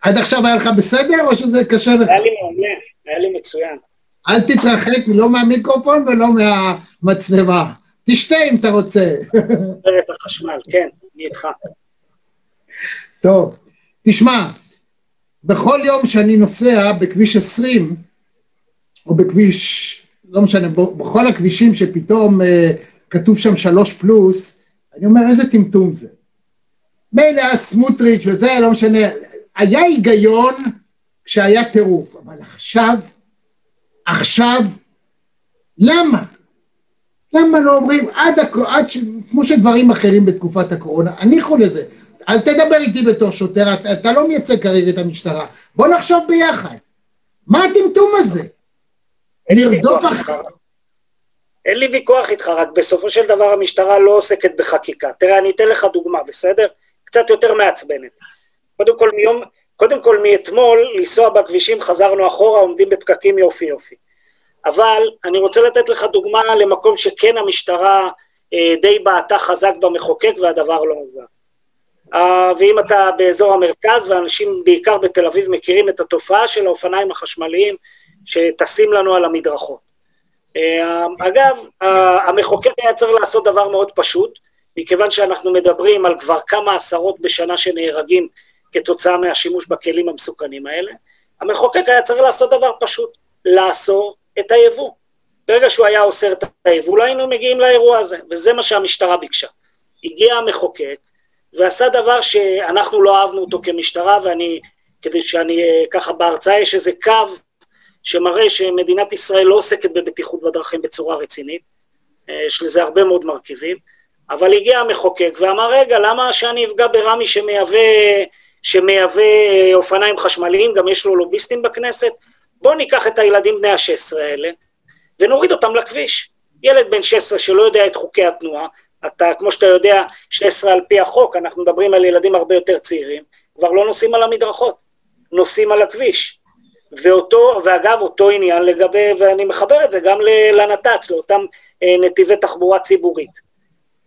עד עכשיו היה לך בסדר או שזה קשה לך? היה לי מעולה, היה לי מצוין. אל תתרחק לא מהמיקרופון ולא מהמצלמה. תשתה אם אתה רוצה. את החשמל, כן, אני איתך. טוב, תשמע, בכל יום שאני נוסע בכביש 20, או בכביש, לא משנה, בכל הכבישים שפתאום אה, כתוב שם שלוש פלוס, אני אומר איזה טמטום זה. מילא היה סמוטריץ' וזה, לא משנה, היה היגיון כשהיה טירוף, אבל עכשיו, עכשיו, למה? למה לא אומרים עד. עד ש... כמו שדברים אחרים בתקופת הקורונה, הניחו לזה. אל תדבר איתי בתור שוטר, אתה, אתה לא מייצג כרגע את המשטרה. בוא נחשוב ביחד. מה הטמטום הזה? לרדוף אחר... אין לי ויכוח איתך, רק בסופו של דבר המשטרה לא עוסקת בחקיקה. תראה, אני אתן לך דוגמה, בסדר? קצת יותר מעצבנת. קודם כל, מיום, קודם כל מאתמול, לנסוע בכבישים חזרנו אחורה, עומדים בפקקים יופי יופי. אבל אני רוצה לתת לך דוגמה למקום שכן המשטרה אה, די בעטה חזק במחוקק והדבר לא עזר. אה, ואם אתה באזור המרכז, ואנשים בעיקר בתל אביב מכירים את התופעה של האופניים החשמליים שטסים לנו על המדרכות. אה, אגב, המחוקק היה צריך לעשות דבר מאוד פשוט, מכיוון שאנחנו מדברים על כבר כמה עשרות בשנה שנהרגים כתוצאה מהשימוש בכלים המסוכנים האלה, המחוקק היה צריך לעשות דבר פשוט, לאסור את היבוא. ברגע שהוא היה אוסר את היבוא, לא היינו מגיעים לאירוע הזה, וזה מה שהמשטרה ביקשה. הגיע המחוקק ועשה דבר שאנחנו לא אהבנו אותו כמשטרה, ואני, כדי שאני, אה, ככה בהרצאה יש איזה קו שמראה שמדינת ישראל לא עוסקת בבטיחות בדרכים בצורה רצינית, אה, יש לזה הרבה מאוד מרכיבים, אבל הגיע המחוקק ואמר, רגע, למה שאני אפגע ברמי שמייבא, שמייבא אה, אופניים חשמליים, גם יש לו לוביסטים בכנסת? בואו ניקח את הילדים בני ה-16 האלה ונוריד אותם לכביש. ילד בן 16 שלא יודע את חוקי התנועה, אתה, כמו שאתה יודע, 16 על פי החוק, אנחנו מדברים על ילדים הרבה יותר צעירים, כבר לא נוסעים על המדרכות, נוסעים על הכביש. ואותו, ואגב, אותו עניין לגבי, ואני מחבר את זה גם לנת"צ, לאותם אה, נתיבי תחבורה ציבורית.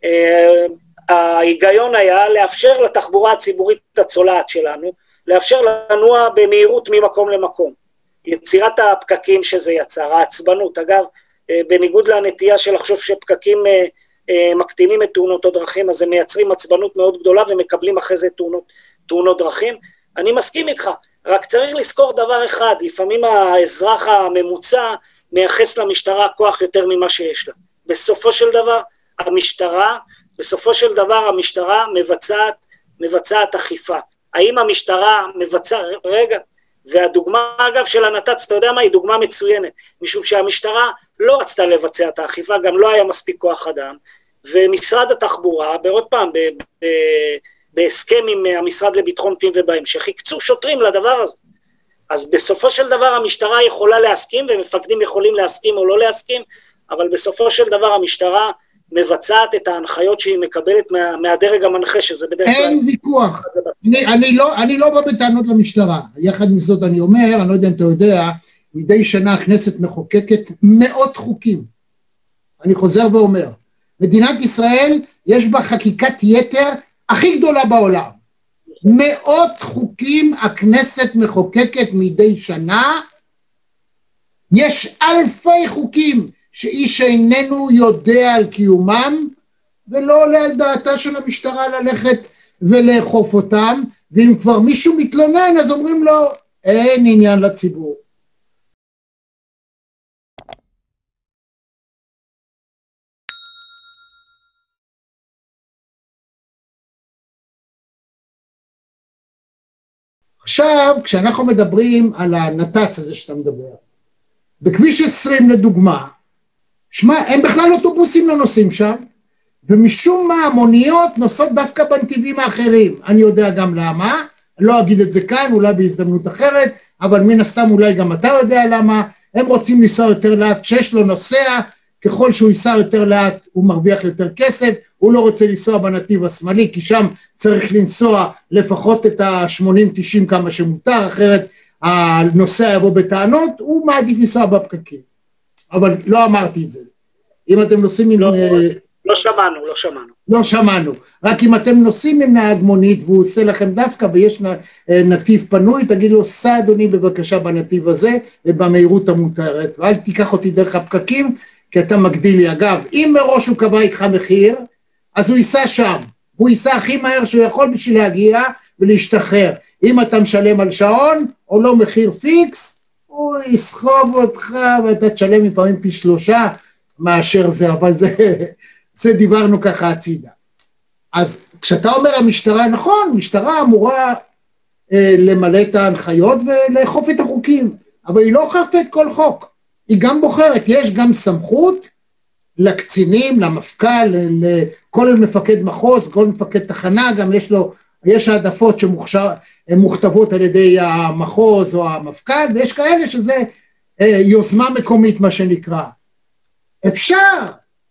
אה, ההיגיון היה לאפשר לתחבורה הציבורית הצולעת שלנו, לאפשר לנוע במהירות ממקום למקום. יצירת הפקקים שזה יצר, העצבנות. אגב, אה, בניגוד לנטייה של לחשוב שפקקים אה, אה, מקטינים את תאונות הדרכים, אז הם מייצרים עצבנות מאוד גדולה ומקבלים אחרי זה תאונות, תאונות דרכים. אני מסכים איתך, רק צריך לזכור דבר אחד, לפעמים האזרח הממוצע מייחס למשטרה כוח יותר ממה שיש לה. בסופו של דבר, המשטרה, בסופו של דבר המשטרה מבצעת, מבצעת אכיפה. האם המשטרה מבצעת, רגע, והדוגמה אגב של הנת"צ, אתה יודע מה, היא דוגמה מצוינת, משום שהמשטרה לא רצתה לבצע את האכיפה, גם לא היה מספיק כוח אדם, ומשרד התחבורה, בעוד פעם, בהסכם עם המשרד לביטחון פנים ובהמשך, הקצו שוטרים לדבר הזה. אז בסופו של דבר המשטרה יכולה להסכים, ומפקדים יכולים להסכים או לא להסכים, אבל בסופו של דבר המשטרה מבצעת את ההנחיות שהיא מקבלת מה, מהדרג המנחה, שזה בדרך כלל... אין ויכוח. אני, אני, לא, אני לא בא בטענות למשטרה. יחד עם זאת אני אומר, אני לא יודע אם אתה יודע, מדי שנה הכנסת מחוקקת מאות חוקים. אני חוזר ואומר, מדינת ישראל יש בה חקיקת יתר הכי גדולה בעולם. מאות חוקים הכנסת מחוקקת מדי שנה, יש אלפי חוקים שאיש איננו יודע על קיומם, ולא עולה על דעתה של המשטרה ללכת ולאכוף אותם, ואם כבר מישהו מתלונן אז אומרים לו, אין עניין לציבור. עכשיו, כשאנחנו מדברים על הנת"צ הזה שאתה מדבר, בכביש 20 לדוגמה, שמע, הם בכלל אוטובוסים לא נוסעים שם, ומשום מה המוניות נוסעות דווקא בנתיבים האחרים. אני יודע גם למה, לא אגיד את זה כאן, אולי בהזדמנות אחרת, אבל מן הסתם אולי גם אתה יודע למה, הם רוצים לנסוע יותר לאט, כשיש לו נוסע, ככל שהוא ייסע יותר לאט הוא מרוויח יותר כסף, הוא לא רוצה לנסוע בנתיב השמאלי, כי שם צריך לנסוע לפחות את ה-80-90 כמה שמותר, אחרת הנוסע יבוא בטענות, הוא מעדיף לנסוע בפקקים. אבל לא אמרתי את זה. אם אתם נוסעים עם... לא, אה, לא שמענו, לא שמענו. לא שמענו. רק אם אתם נוסעים עם נהג מונית והוא עושה לכם דווקא ויש אה, נתיב פנוי, תגיד לו, סע אדוני בבקשה בנתיב הזה ובמהירות המותרת, ואל תיקח אותי דרך הפקקים, כי אתה מגדיל לי. אגב, אם מראש הוא קבע איתך מחיר, אז הוא ייסע שם. הוא ייסע הכי מהר שהוא יכול בשביל להגיע ולהשתחרר. אם אתה משלם על שעון, או לא מחיר פיקס, הוא יסחוב אותך ואתה תשלם לפעמים פי שלושה מאשר זה, אבל זה, זה דיברנו ככה הצידה. אז כשאתה אומר המשטרה, נכון, משטרה אמורה אה, למלא את ההנחיות ולאכוף את החוקים, אבל היא לא אוכפת כל חוק, היא גם בוחרת, יש גם סמכות לקצינים, למפכ"ל, לכל מפקד מחוז, כל מפקד תחנה, גם יש לו, יש העדפות שמוכתבות על ידי המחוז או המפכ"ל, ויש כאלה שזה אה, יוזמה מקומית, מה שנקרא. אפשר,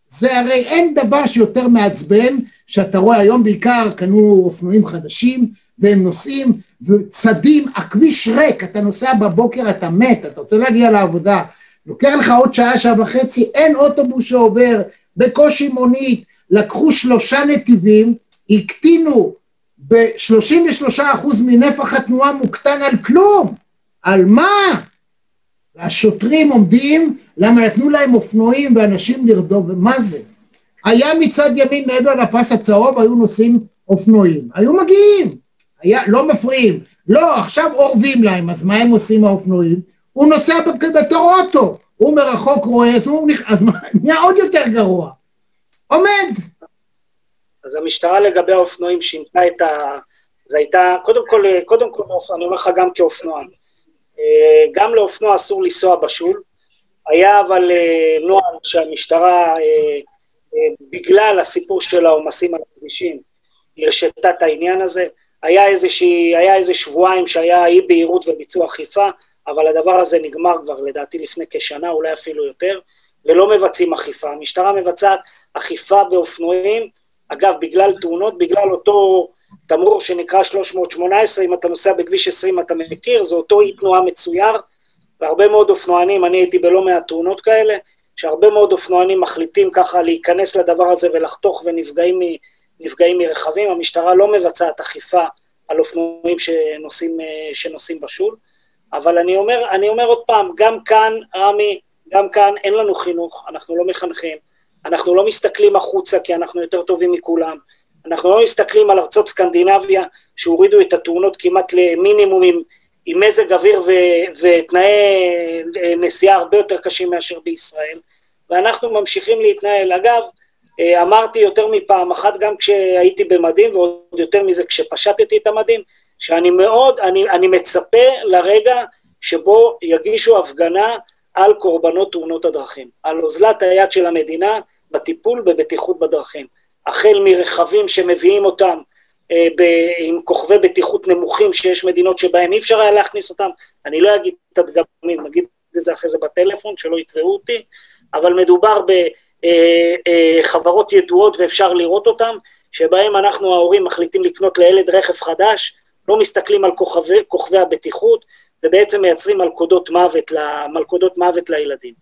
זה הרי אין דבר שיותר מעצבן, שאתה רואה היום בעיקר קנו אופנועים חדשים, והם נוסעים וצדים, הכביש ריק, אתה נוסע בבוקר, אתה מת, אתה רוצה להגיע לעבודה, לוקח לך עוד שעה, שעה וחצי, אין אוטובוס שעובר, בקושי מונית, לקחו שלושה נתיבים, הקטינו ב-33% מנפח התנועה מוקטן על כלום, על מה? והשוטרים עומדים, למה נתנו להם אופנועים ואנשים לרדוף, ומה זה? היה מצד ימין מעבר לפס הצהוב, היו נוסעים אופנועים, היו מגיעים, היה, לא מפריעים, לא, עכשיו אורבים להם, אז מה הם עושים האופנועים? הוא נוסע בתור אוטו, הוא מרחוק רואה, אז הוא. אז מה, נהיה עוד יותר גרוע. עומד. אז המשטרה לגבי האופנועים שינתה את ה... זה הייתה, קודם כל, קודם כל, אני אומר לך גם כאופנוען, אה, גם לאופנוע אסור לנסוע בשול, היה אבל אה, נוהל שהמשטרה, אה, בגלל הסיפור של העומסים על הכבישים, הרשתה את העניין הזה, היה, איזושהי, היה איזה שבועיים שהיה אי בהירות וביצוע אכיפה, אבל הדבר הזה נגמר כבר לדעתי לפני כשנה, אולי אפילו יותר, ולא מבצעים אכיפה. המשטרה מבצעת אכיפה באופנועים, אגב, בגלל תאונות, בגלל אותו תמרור שנקרא 318, אם אתה נוסע בכביש 20 אתה מכיר, זה אותו אי תנועה מצויר, והרבה מאוד אופנוענים, אני הייתי בלא מעט תאונות כאלה, שהרבה מאוד אופנוענים מחליטים ככה להיכנס לדבר הזה ולחתוך ונפגעים נפגעים מרכבים, המשטרה לא מבצעת אכיפה על אופנועים שנוסעים, שנוסעים בשול, אבל אני אומר, אני אומר עוד פעם, גם כאן, רמי, גם כאן אין לנו חינוך, אנחנו לא מחנכים, אנחנו לא מסתכלים החוצה כי אנחנו יותר טובים מכולם, אנחנו לא מסתכלים על ארצות סקנדינביה שהורידו את התאונות כמעט למינימום עם, עם מזג אוויר ו- ותנאי נסיעה הרבה יותר קשים מאשר בישראל, ואנחנו ממשיכים להתנהל. אגב, אמרתי יותר מפעם אחת גם כשהייתי במדים, ועוד יותר מזה כשפשטתי את המדים, שאני מאוד, אני, אני מצפה לרגע שבו יגישו הפגנה על קורבנות תאונות הדרכים, על אוזלת היד של המדינה בטיפול בבטיחות בדרכים. החל מרכבים שמביאים אותם אה, ב, עם כוכבי בטיחות נמוכים, שיש מדינות שבהן אי אפשר היה להכניס אותם, אני לא אגיד את הדגמים, נגיד את זה אחרי זה בטלפון, שלא יתבעו אותי, אבל מדובר בחברות אה, אה, ידועות ואפשר לראות אותן, שבהם אנחנו ההורים מחליטים לקנות לילד רכב חדש, לא מסתכלים על כוכבי, כוכבי הבטיחות, ובעצם מייצרים מלכודות מוות, מלכודות מוות לילדים.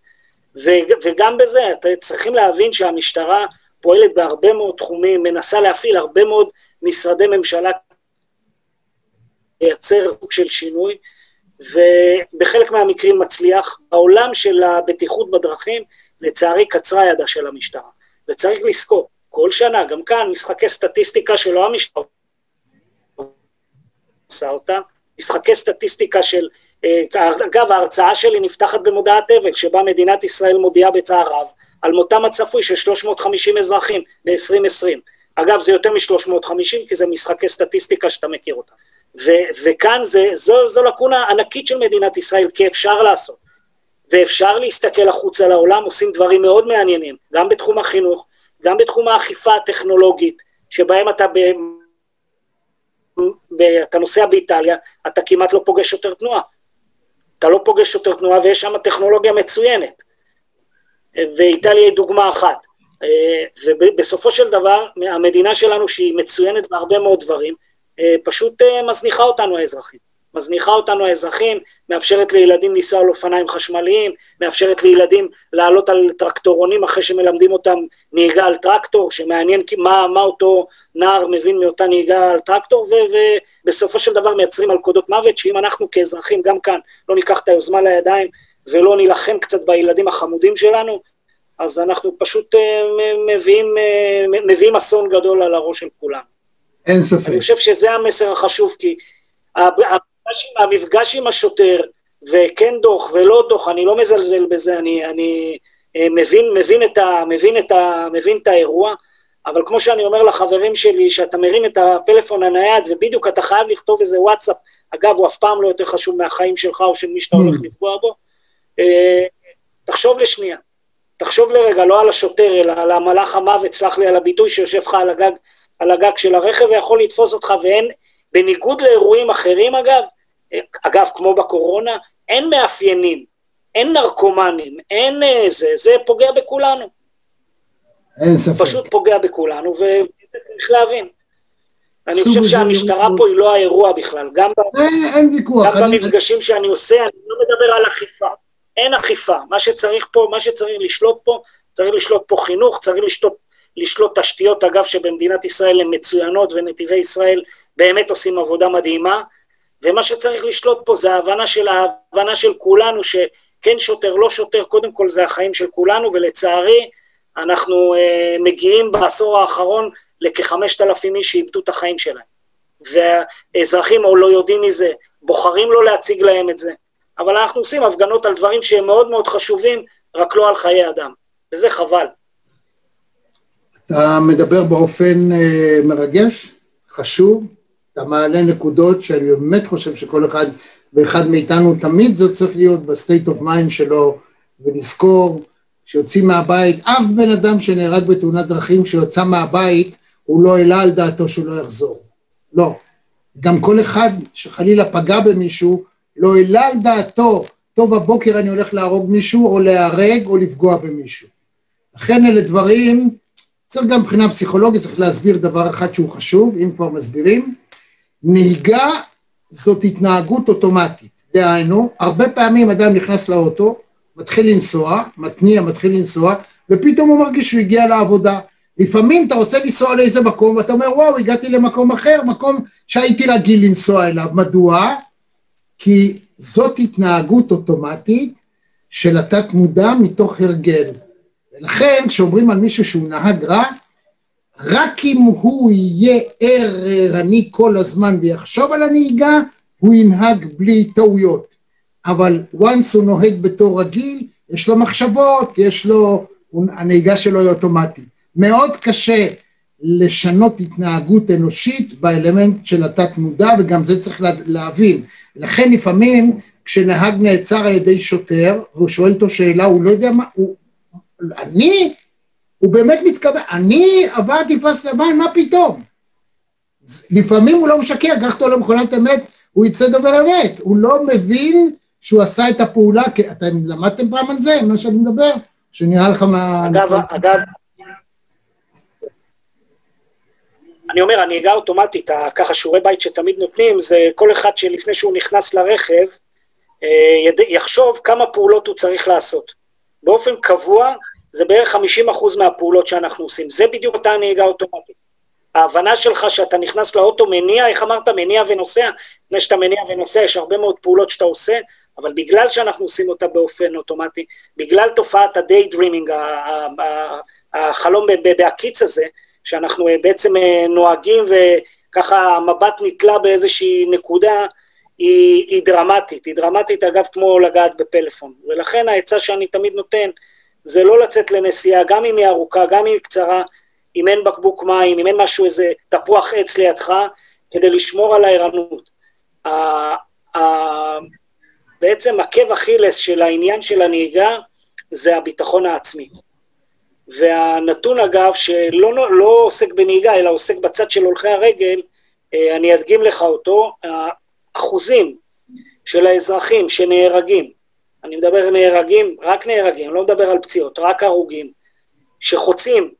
ו, וגם בזה, צריכים להבין שהמשטרה פועלת בהרבה מאוד תחומים, מנסה להפעיל הרבה מאוד משרדי ממשלה לייצר סוג של שינוי, ובחלק מהמקרים מצליח. העולם של הבטיחות בדרכים, לצערי קצרה ידה של המשטרה. וצריך לזכור, כל שנה, גם כאן, משחקי סטטיסטיקה שלא המשטרה עושה אותה, משחקי סטטיסטיקה של, אגב, ההרצאה שלי נפתחת במודעת אבל, שבה מדינת ישראל מודיעה בצער רב, על מותם הצפוי של 350 אזרחים ב-2020. אגב, זה יותר מ-350, כי זה משחקי סטטיסטיקה שאתה מכיר אותה. וכאן זה, זו, זו לקונה ענקית של מדינת ישראל, כי אפשר לעשות. ואפשר להסתכל החוצה לעולם, עושים דברים מאוד מעניינים, גם בתחום החינוך, גם בתחום האכיפה הטכנולוגית, שבהם אתה. אתה נוסע באיטליה, אתה כמעט לא פוגש יותר תנועה. אתה לא פוגש שוטר תנועה ויש שם טכנולוגיה מצוינת. ואיטליה היא דוגמה אחת. ובסופו של דבר, המדינה שלנו, שהיא מצוינת בהרבה מאוד דברים, פשוט מזניחה אותנו האזרחים. מזניחה אותנו האזרחים, מאפשרת לילדים לנסוע על אופניים חשמליים, מאפשרת לילדים לעלות על טרקטורונים אחרי שמלמדים אותם נהיגה על טרקטור, שמעניין מה, מה אותו נער מבין מאותה נהיגה על טרקטור, ובסופו של דבר מייצרים מלכודות מוות, שאם אנחנו כאזרחים, גם כאן, לא ניקח את היוזמה לידיים ולא נילחם קצת בילדים החמודים שלנו, אז אנחנו פשוט אה, מביאים, אה, מביאים אסון גדול על הראש של כולם. אין ספק. אני חושב שזה המסר החשוב, כי המפגש עם, המפגש עם השוטר, וכן דוח ולא דוח, אני לא מזלזל בזה, אני, אני אה, מבין, מבין, את ה, מבין, את ה, מבין את האירוע, אבל כמו שאני אומר לחברים שלי, שאתה מרים את הפלאפון הנייד, ובדיוק אתה חייב לכתוב איזה וואטסאפ, אגב, הוא אף פעם לא יותר חשוב מהחיים שלך או של מי שאתה הולך לפגוע בו, תחשוב לשנייה. תחשוב לרגע, לא על השוטר, אלא על המלאך המוות, סלח לי על הביטוי, שיושב לך על הגג, על הגג של הרכב ויכול לתפוס אותך, ואין, בניגוד לאירועים אחרים אגב, אגב, כמו בקורונה, אין מאפיינים, אין נרקומנים, אין זה, זה פוגע בכולנו. אין ספק. פשוט פוגע בכולנו, וצריך להבין. אני חושב שהמשטרה פה היא לא האירוע בכלל, גם, אין, אין ויכוח. גם אני- במפגשים שאני עושה, אני לא מדבר על אכיפה. אין אכיפה. מה שצריך פה, מה שצריך לשלוט פה, צריך לשלוט פה חינוך, צריך לשלוט, לשלוט תשתיות, אגב, שבמדינת ישראל הן מצוינות, ונתיבי ישראל באמת עושים עבודה מדהימה, ומה שצריך לשלוט פה זה ההבנה של, ההבנה של כולנו, שכן שוטר, לא שוטר, קודם כל זה החיים של כולנו, ולצערי, אנחנו אה, מגיעים בעשור האחרון לכחמשת אלפים איש שאיבדו את החיים שלהם. והאזרחים או לא יודעים מזה, בוחרים לא להציג להם את זה. אבל אנחנו עושים הפגנות על דברים שהם מאוד מאוד חשובים, רק לא על חיי אדם, וזה חבל. אתה מדבר באופן אה, מרגש, חשוב, אתה מעלה נקודות שאני באמת חושב שכל אחד ואחד מאיתנו תמיד זה צריך להיות ב state of mind שלו ולזכור שיוצאים מהבית, אף בן אדם שנהרג בתאונת דרכים שיוצא מהבית הוא לא העלה על דעתו שהוא לא יחזור, לא. גם כל אחד שחלילה פגע במישהו לא העלה על דעתו, טוב בבוקר אני הולך להרוג מישהו או להיהרג או לפגוע במישהו. לכן אלה דברים, צריך גם מבחינה פסיכולוגית, צריך להסביר דבר אחד שהוא חשוב, אם כבר מסבירים, נהיגה זאת התנהגות אוטומטית, דהיינו, הרבה פעמים אדם נכנס לאוטו, מתחיל לנסוע, מתניע, מתחיל לנסוע, ופתאום הוא מרגיש שהוא הגיע לעבודה. לפעמים אתה רוצה לנסוע לאיזה מקום, ואתה אומר, וואו, הגעתי למקום אחר, מקום שהייתי רגיל לנסוע אליו. מדוע? כי זאת התנהגות אוטומטית של התת מודע מתוך הרגל. ולכן כשאומרים על מישהו שהוא נהג רע, רק אם הוא יהיה ערני כל הזמן ויחשוב על הנהיגה, הוא ינהג בלי טעויות. אבל once הוא נוהג בתור רגיל, יש לו מחשבות, יש לו, הנהיגה שלו היא אוטומטית. מאוד קשה לשנות התנהגות אנושית באלמנט של התת מודע, וגם זה צריך להבין. לכן לפעמים כשנהג נעצר על ידי שוטר, והוא שואל אותו שאלה, הוא לא יודע מה, הוא, אני, הוא באמת מתכוון, אני עברתי פס לבן, מה פתאום? לפעמים הוא לא משקר, קח אותו למכונת אמת, הוא יצא דובר אמת, הוא לא מבין שהוא עשה את הפעולה, כי אתם למדתם פעם על זה, מה שאני מדבר? שנראה לך מה... אגב, אגב, אני אומר, הנהיגה האוטומטית, ככה שיעורי בית שתמיד נותנים, זה כל אחד שלפני שהוא נכנס לרכב, יחשוב כמה פעולות הוא צריך לעשות. באופן קבוע, זה בערך 50% מהפעולות שאנחנו עושים. זה בדיוק אותה הנהיגה האוטומטית. ההבנה שלך שאתה נכנס לאוטו, מניע, איך אמרת, מניע ונוסע, לפני שאתה מניע ונוסע, יש הרבה מאוד פעולות שאתה עושה, אבל בגלל שאנחנו עושים אותה באופן אוטומטי, בגלל תופעת דרימינג, החלום בהקיץ הזה, שאנחנו בעצם נוהגים וככה המבט נתלה באיזושהי נקודה, היא, היא דרמטית. היא דרמטית, אגב, כמו לגעת בפלאפון. ולכן העצה שאני תמיד נותן, זה לא לצאת לנסיעה, גם אם היא ארוכה, גם אם היא קצרה, אם אין בקבוק מים, אם אין משהו, איזה תפוח עץ לידך, כדי לשמור על הערנות. בעצם עקב אכילס של העניין של הנהיגה זה הביטחון העצמי. והנתון אגב, שלא לא עוסק בנהיגה, אלא עוסק בצד של הולכי הרגל, אני אדגים לך אותו, האחוזים של האזרחים שנהרגים, אני מדבר נהרגים, רק נהרגים, לא מדבר על פציעות, רק הרוגים, שחוצים,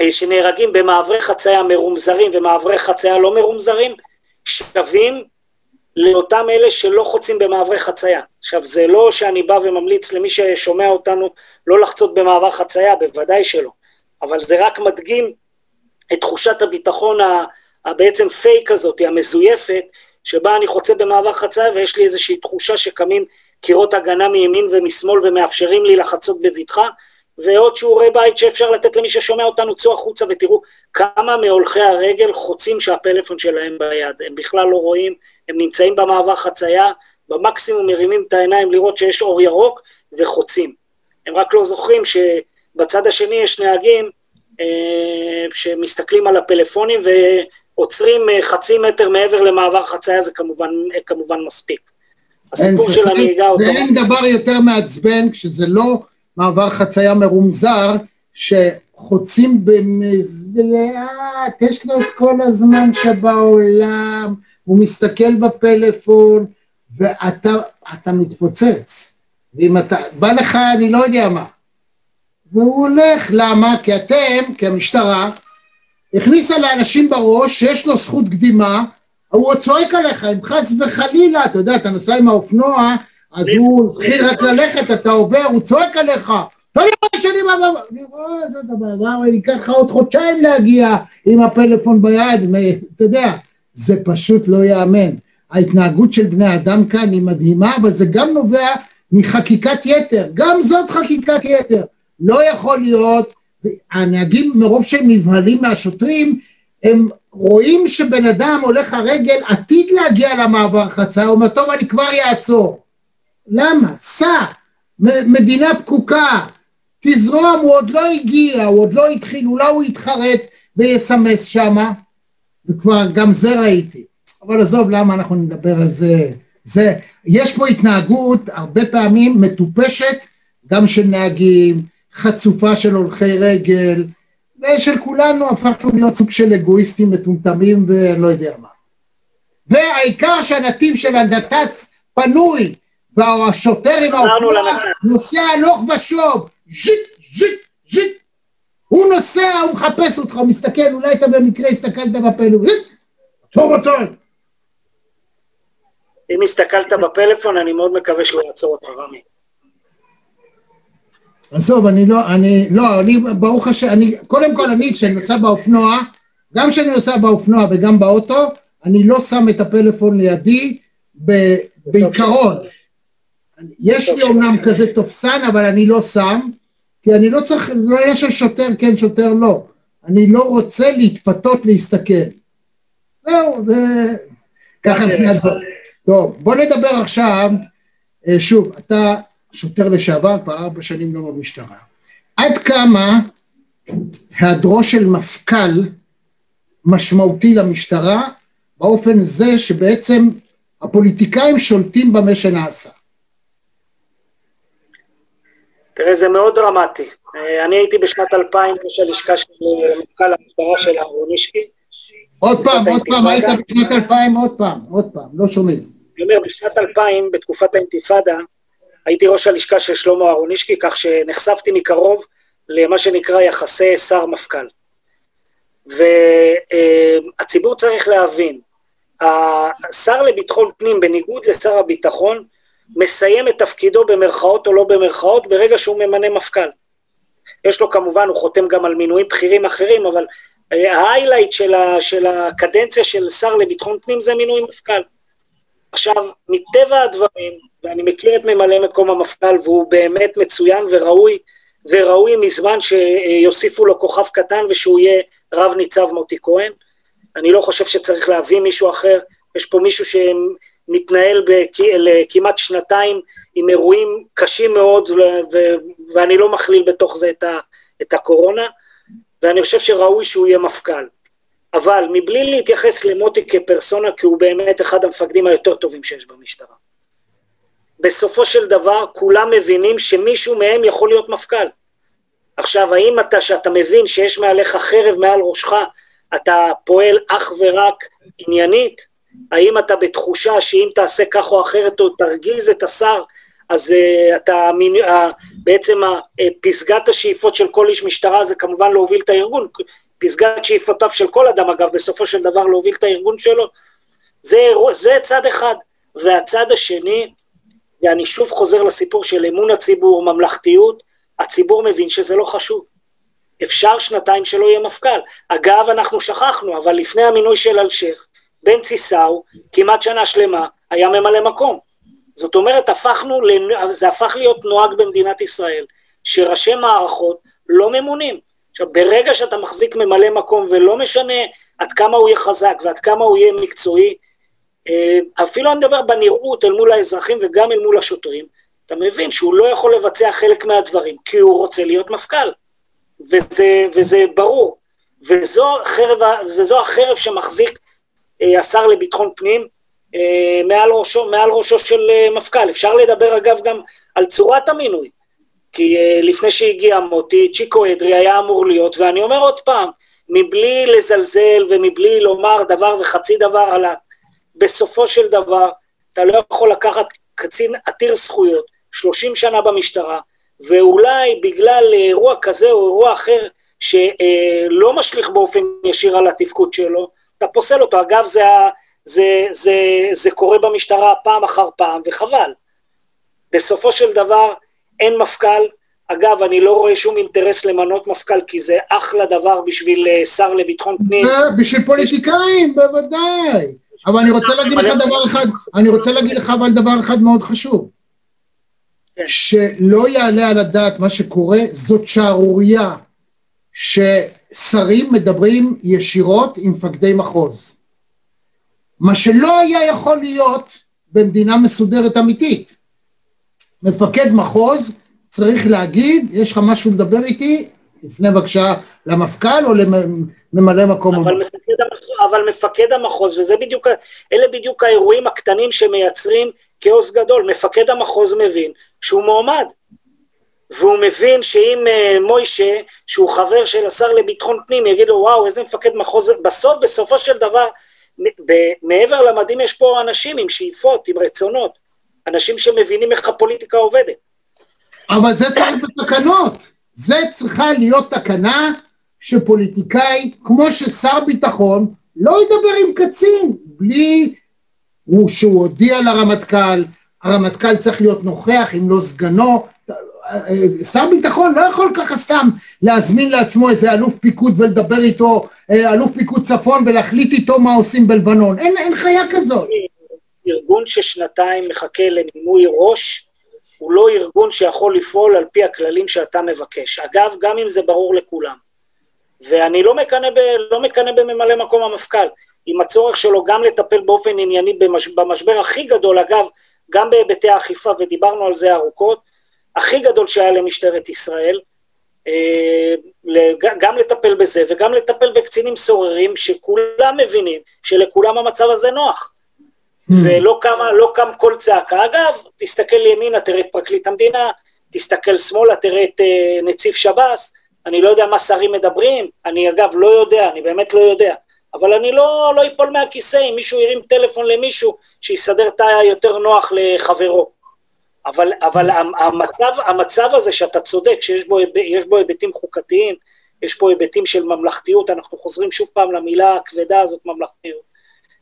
אה, שנהרגים במעברי חצייה מרומזרים ומעברי חצייה לא מרומזרים, שווים לאותם אלה שלא חוצים במעברי חצייה. עכשיו, זה לא שאני בא וממליץ למי ששומע אותנו לא לחצות במעבר חצייה, בוודאי שלא, אבל זה רק מדגים את תחושת הביטחון הבעצם פייק הזאת, המזויפת, שבה אני חוצה במעבר חצייה ויש לי איזושהי תחושה שקמים קירות הגנה מימין ומשמאל ומאפשרים לי לחצות בבטחה, ועוד שיעורי בית שאפשר לתת למי ששומע אותנו, צאו החוצה ותראו כמה מהולכי הרגל חוצים שהפלאפון שלהם ביד, הם בכלל לא רואים, הם נמצאים במעבר חצייה, במקסימום מרימים את העיניים לראות שיש אור ירוק וחוצים. הם רק לא זוכרים שבצד השני יש נהגים אה, שמסתכלים על הפלאפונים ועוצרים אה, חצי מטר מעבר למעבר חצייה, זה כמובן, כמובן מספיק. הסיפור של הנהיגה אותו... ואין דבר יותר מעצבן כשזה לא מעבר חצייה מרומזר, שחוצים במזלעת, יש לו את כל הזמן שבעולם, הוא מסתכל בפלאפון, ואתה מתפוצץ. ואם אתה, בא לך אני לא יודע מה. והוא הולך, למה? כי אתם, כמשטרה, הכניסה לאנשים בראש שיש לו זכות קדימה, הוא עוד צועק עליך, אם חס וחלילה, אתה יודע, אתה נוסע עם האופנוע, אז הוא התחיל רק ללכת, אתה עובר, הוא צועק עליך, יודע מה שאני בא, אני רואה זאת הבעיה, אני אקח לך עוד חודשיים להגיע עם הפלאפון ביד, אתה יודע, זה פשוט לא ייאמן. ההתנהגות של בני אדם כאן היא מדהימה, אבל זה גם נובע מחקיקת יתר, גם זאת חקיקת יתר. לא יכול להיות, הנהגים מרוב שהם נבהלים מהשוטרים, הם רואים שבן אדם הולך הרגל עתיד להגיע למעבר חצה, הוא אומר טוב אני כבר אעצור. למה? סע, מדינה פקוקה, תזרום, הוא עוד לא הגיע, הוא עוד לא התחיל, אולי הוא יתחרט ויסמס שמה, וכבר גם זה ראיתי. אבל עזוב, למה אנחנו נדבר על זה? זה, יש פה התנהגות הרבה פעמים מטופשת, גם של נהגים, חצופה של הולכי רגל, ושל כולנו הפכנו להיות סוג של אגואיסטים מטומטמים ואני לא יודע מה. והעיקר שהנתיב של הנת"צ פנוי, והשוטר עם האופנוע נוסע הלוך ושוב, ז'יט, ז'יט, ז'יט. הוא נוסע, הוא מחפש אותך, הוא מסתכל, אולי אתה במקרה הסתכלת בפלאפון, ז'יט, עצור עצור. אם הסתכלת בפלאפון, אני מאוד מקווה שהוא יעצור אותך, רמי. עזוב, אני לא, אני, לא, אני, ברוך השם, אני, קודם כל אני, כשאני נוסע באופנוע, גם כשאני נוסע באופנוע וגם באוטו, אני לא שם את הפלאפון לידי ב, בעיקרון. יש לי אומנם כזה תופסן, אבל אני לא שם, כי אני לא צריך, זה לא עניין של שוטר כן, שוטר לא. אני לא רוצה להתפתות להסתכל. זהו, זה... ככה בני הדברים. טוב, בוא נדבר עכשיו, אה, שוב, אתה שוטר לשעבר, כבר ארבע שנים לא במשטרה. עד כמה היעדרו של מפכ"ל משמעותי למשטרה, באופן זה שבעצם הפוליטיקאים שולטים במה שנעשה. תראה, זה מאוד דרמטי. אה, אני הייתי בשנת 2000 ראש הלשכה של מפכ"ל המשטרה של אהרונישקי. עוד פעם, עוד פעם, היית בשנת 2000, עוד פעם, עוד פעם, לא שומעים. אני אומר, בשנת 2000, בתקופת האינתיפאדה, הייתי ראש הלשכה של שלמה אהרונישקי, כך שנחשפתי מקרוב למה שנקרא יחסי שר-מפכ"ל. והציבור צריך להבין, השר לביטחון פנים, בניגוד לשר הביטחון, מסיים את תפקידו במרכאות או לא במרכאות ברגע שהוא ממנה מפכ"ל. יש לו כמובן, הוא חותם גם על מינויים בכירים אחרים, אבל ההיילייט של, של הקדנציה של שר לביטחון פנים זה מינוי מפכ"ל. עכשיו, מטבע הדברים, ואני מכיר את ממלא מקום המפכ"ל והוא באמת מצוין וראוי, וראוי מזמן שיוסיפו לו כוכב קטן ושהוא יהיה רב ניצב מוטי כהן. אני לא חושב שצריך להביא מישהו אחר, יש פה מישהו שמתנהל כמעט שנתיים עם אירועים קשים מאוד, ואני לא מכליל בתוך זה את, ה- את הקורונה, ואני חושב שראוי שהוא יהיה מפכ"ל. אבל מבלי להתייחס למוטי כפרסונה, כי הוא באמת אחד המפקדים היותר טובים שיש במשטרה. בסופו של דבר כולם מבינים שמישהו מהם יכול להיות מפכ"ל. עכשיו, האם אתה, שאתה מבין שיש מעליך חרב מעל ראשך, אתה פועל אך ורק עניינית? האם אתה בתחושה שאם תעשה כך או אחרת או תרגיז את השר, אז uh, אתה, uh, בעצם uh, פסגת השאיפות של כל איש משטרה זה כמובן להוביל את הארגון, פסגת שאיפותיו של כל אדם אגב, בסופו של דבר להוביל את הארגון שלו, זה, זה צד אחד. והצד השני, ואני שוב חוזר לסיפור של אמון הציבור, ממלכתיות, הציבור מבין שזה לא חשוב. אפשר שנתיים שלא יהיה מפכ"ל. אגב, אנחנו שכחנו, אבל לפני המינוי של אלשיך, בנצי סאו, כמעט שנה שלמה, היה ממלא מקום. זאת אומרת, הפכנו, זה הפך להיות נוהג במדינת ישראל, שראשי מערכות לא ממונים. עכשיו, ברגע שאתה מחזיק ממלא מקום, ולא משנה עד כמה הוא יהיה חזק ועד כמה הוא יהיה מקצועי, אפילו אני מדבר בנראות אל מול האזרחים וגם אל מול השוטרים, אתה מבין שהוא לא יכול לבצע חלק מהדברים, כי הוא רוצה להיות מפכ"ל. וזה, וזה ברור. וזו, חרב, וזו החרב שמחזיק אה, השר לביטחון פנים אה, מעל, ראשו, מעל ראשו של אה, מפכ"ל. אפשר לדבר אגב גם על צורת המינוי, כי אה, לפני שהגיע מוטי, צ'יקו אדרי היה אמור להיות, ואני אומר עוד פעם, מבלי לזלזל ומבלי לומר דבר וחצי דבר על ה... בסופו של דבר, אתה לא יכול לקחת קצין עתיר זכויות, 30 שנה במשטרה, ואולי בגלל אירוע כזה או אירוע אחר שלא משליך באופן ישיר על התפקוד שלו, אתה פוסל אותו. אגב, זה, זה, זה, זה קורה במשטרה פעם אחר פעם, וחבל. בסופו של דבר אין מפכ"ל. אגב, אני לא רואה שום אינטרס למנות מפכ"ל, כי זה אחלה דבר בשביל אה, שר לביטחון פנים. בשביל פוליטיקאים, בוודאי. אבל אני רוצה להגיד לך דבר אחד, אני רוצה להגיד לך אבל דבר אחד מאוד חשוב. כן. שלא יעלה על הדעת מה שקורה, זאת שערורייה ששרים מדברים ישירות עם מפקדי מחוז. מה שלא היה יכול להיות במדינה מסודרת אמיתית. מפקד מחוז צריך להגיד, יש לך משהו לדבר איתי, תפנה בבקשה למפכ"ל או לממלא מקום המחוז, אבל מפקד המחוז, וזה בדיוק, אלה בדיוק האירועים הקטנים שמייצרים כאוס גדול. מפקד המחוז מבין שהוא מועמד. והוא מבין שאם uh, מוישה, שהוא חבר של השר לביטחון פנים, יגיד לו, וואו, איזה מפקד מחוז, בסוף, בסופו של דבר, מעבר למדים יש פה אנשים עם שאיפות, עם רצונות, אנשים שמבינים איך הפוליטיקה עובדת. אבל זה צריך בתקנות. זה צריכה להיות תקנה שפוליטיקאי, כמו ששר ביטחון, לא ידבר עם קצין בלי הוא שהוא הודיע לרמטכ"ל, הרמטכ"ל צריך להיות נוכח אם לא סגנו, שר ביטחון לא יכול ככה סתם להזמין לעצמו איזה אלוף פיקוד ולדבר איתו, אלוף פיקוד צפון ולהחליט איתו מה עושים בלבנון, אין, אין חיה כזאת. ארגון ששנתיים מחכה למינוי ראש, הוא לא ארגון שיכול לפעול על פי הכללים שאתה מבקש. אגב, גם אם זה ברור לכולם. ואני לא מקנא, ב, לא מקנא בממלא מקום המפכ"ל. עם הצורך שלו גם לטפל באופן ענייני במש, במשבר הכי גדול, אגב, גם בהיבטי האכיפה, ודיברנו על זה ארוכות, הכי גדול שהיה למשטרת ישראל, אה, גם לטפל בזה וגם לטפל בקצינים סוררים שכולם מבינים שלכולם המצב הזה נוח. Hmm. ולא קם, לא קם קול צעקה. אגב, תסתכל לימינה, תראה את פרקליט המדינה, תסתכל שמאלה, תראה את uh, נציב שב"ס, אני לא יודע מה שרים מדברים, אני אגב לא יודע, אני באמת לא יודע. אבל אני לא, לא אפול מהכיסא אם מישהו הרים טלפון למישהו שיסדר תא יותר נוח לחברו. אבל, אבל המצב, המצב הזה שאתה צודק, שיש בו, בו היבטים חוקתיים, יש פה היבטים של ממלכתיות, אנחנו חוזרים שוב פעם למילה הכבדה הזאת, ממלכתיות,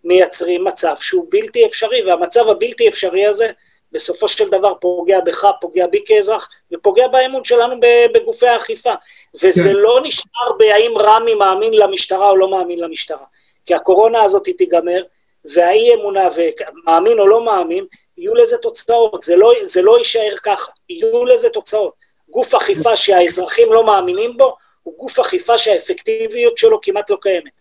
מייצרים מצב שהוא בלתי אפשרי, והמצב הבלתי אפשרי הזה בסופו של דבר פוגע בך, פוגע בי כאזרח, ופוגע באמון שלנו בגופי האכיפה. וזה כן. לא נשאר בהאם רמי מאמין למשטרה או לא מאמין למשטרה. כי הקורונה הזאת היא תיגמר, והאי אמונה, ומאמין או לא מאמין, יהיו לזה תוצאות. זה לא, זה לא יישאר ככה, יהיו לזה תוצאות. גוף אכיפה שהאזרחים לא מאמינים בו, הוא גוף אכיפה שהאפקטיביות שלו כמעט לא קיימת.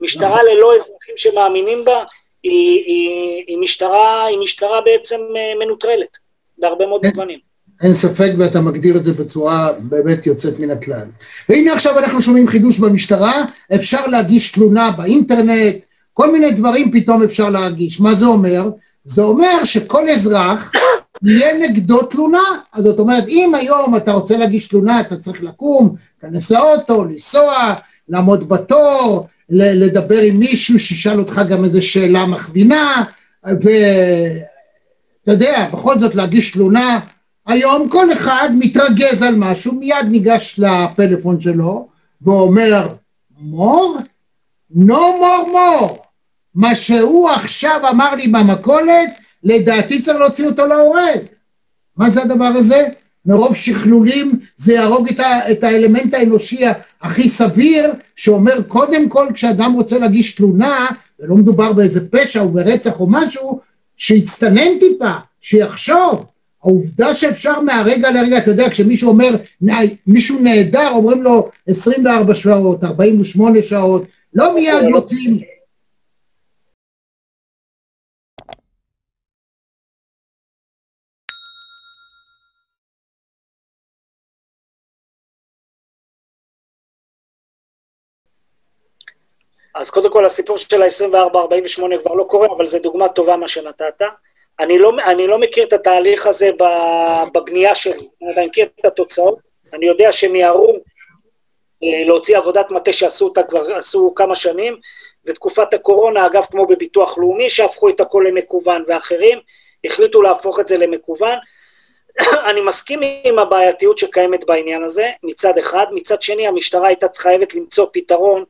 משטרה נכון. ללא אזרחים שמאמינים בה, היא, היא, היא, משטרה, היא משטרה בעצם אה, מנוטרלת, בהרבה מאוד מובנים. אין ספק, ואתה מגדיר את זה בצורה באמת יוצאת מן הכלל. והנה עכשיו אנחנו שומעים חידוש במשטרה, אפשר להגיש תלונה באינטרנט, כל מיני דברים פתאום אפשר להגיש. מה זה אומר? זה אומר שכל אזרח יהיה נגדו תלונה. אז זאת אומרת, אם היום אתה רוצה להגיש תלונה, אתה צריך לקום, להיכנס לאוטו, לנסוע, לעמוד בתור, לדבר עם מישהו שישאל אותך גם איזה שאלה מכווינה, ואתה יודע, בכל זאת להגיש תלונה. היום כל אחד מתרגז על משהו, מיד ניגש לפלאפון שלו ואומר, מור? no more more. מה שהוא עכשיו אמר לי במכולת, לדעתי צריך להוציא אותו להורג. מה זה הדבר הזה? מרוב שכלולים זה יהרוג את, ה, את האלמנט האנושי הכי סביר, שאומר קודם כל כשאדם רוצה להגיש תלונה, ולא מדובר באיזה פשע או ברצח או משהו, שיצטנן טיפה, שיחשוב. העובדה שאפשר מהרגע לרגע, אתה יודע, כשמישהו אומר, מישהו נהדר, אומרים לו 24 שעות, 48 שעות, לא מיד מוצאים אז קודם כל הסיפור של ה-24-48 כבר לא קורה, אבל זו דוגמה טובה מה שנתת. אני לא, אני לא מכיר את התהליך הזה בבנייה שלי, אני מכיר את התוצאות, אני יודע שהם יערו אה, להוציא עבודת מטה שעשו אותה כבר, עשו כמה שנים, ותקופת הקורונה, אגב, כמו בביטוח לאומי, שהפכו את הכל למקוון, ואחרים החליטו להפוך את זה למקוון. אני מסכים עם הבעייתיות שקיימת בעניין הזה, מצד אחד. מצד שני, המשטרה הייתה חייבת למצוא פתרון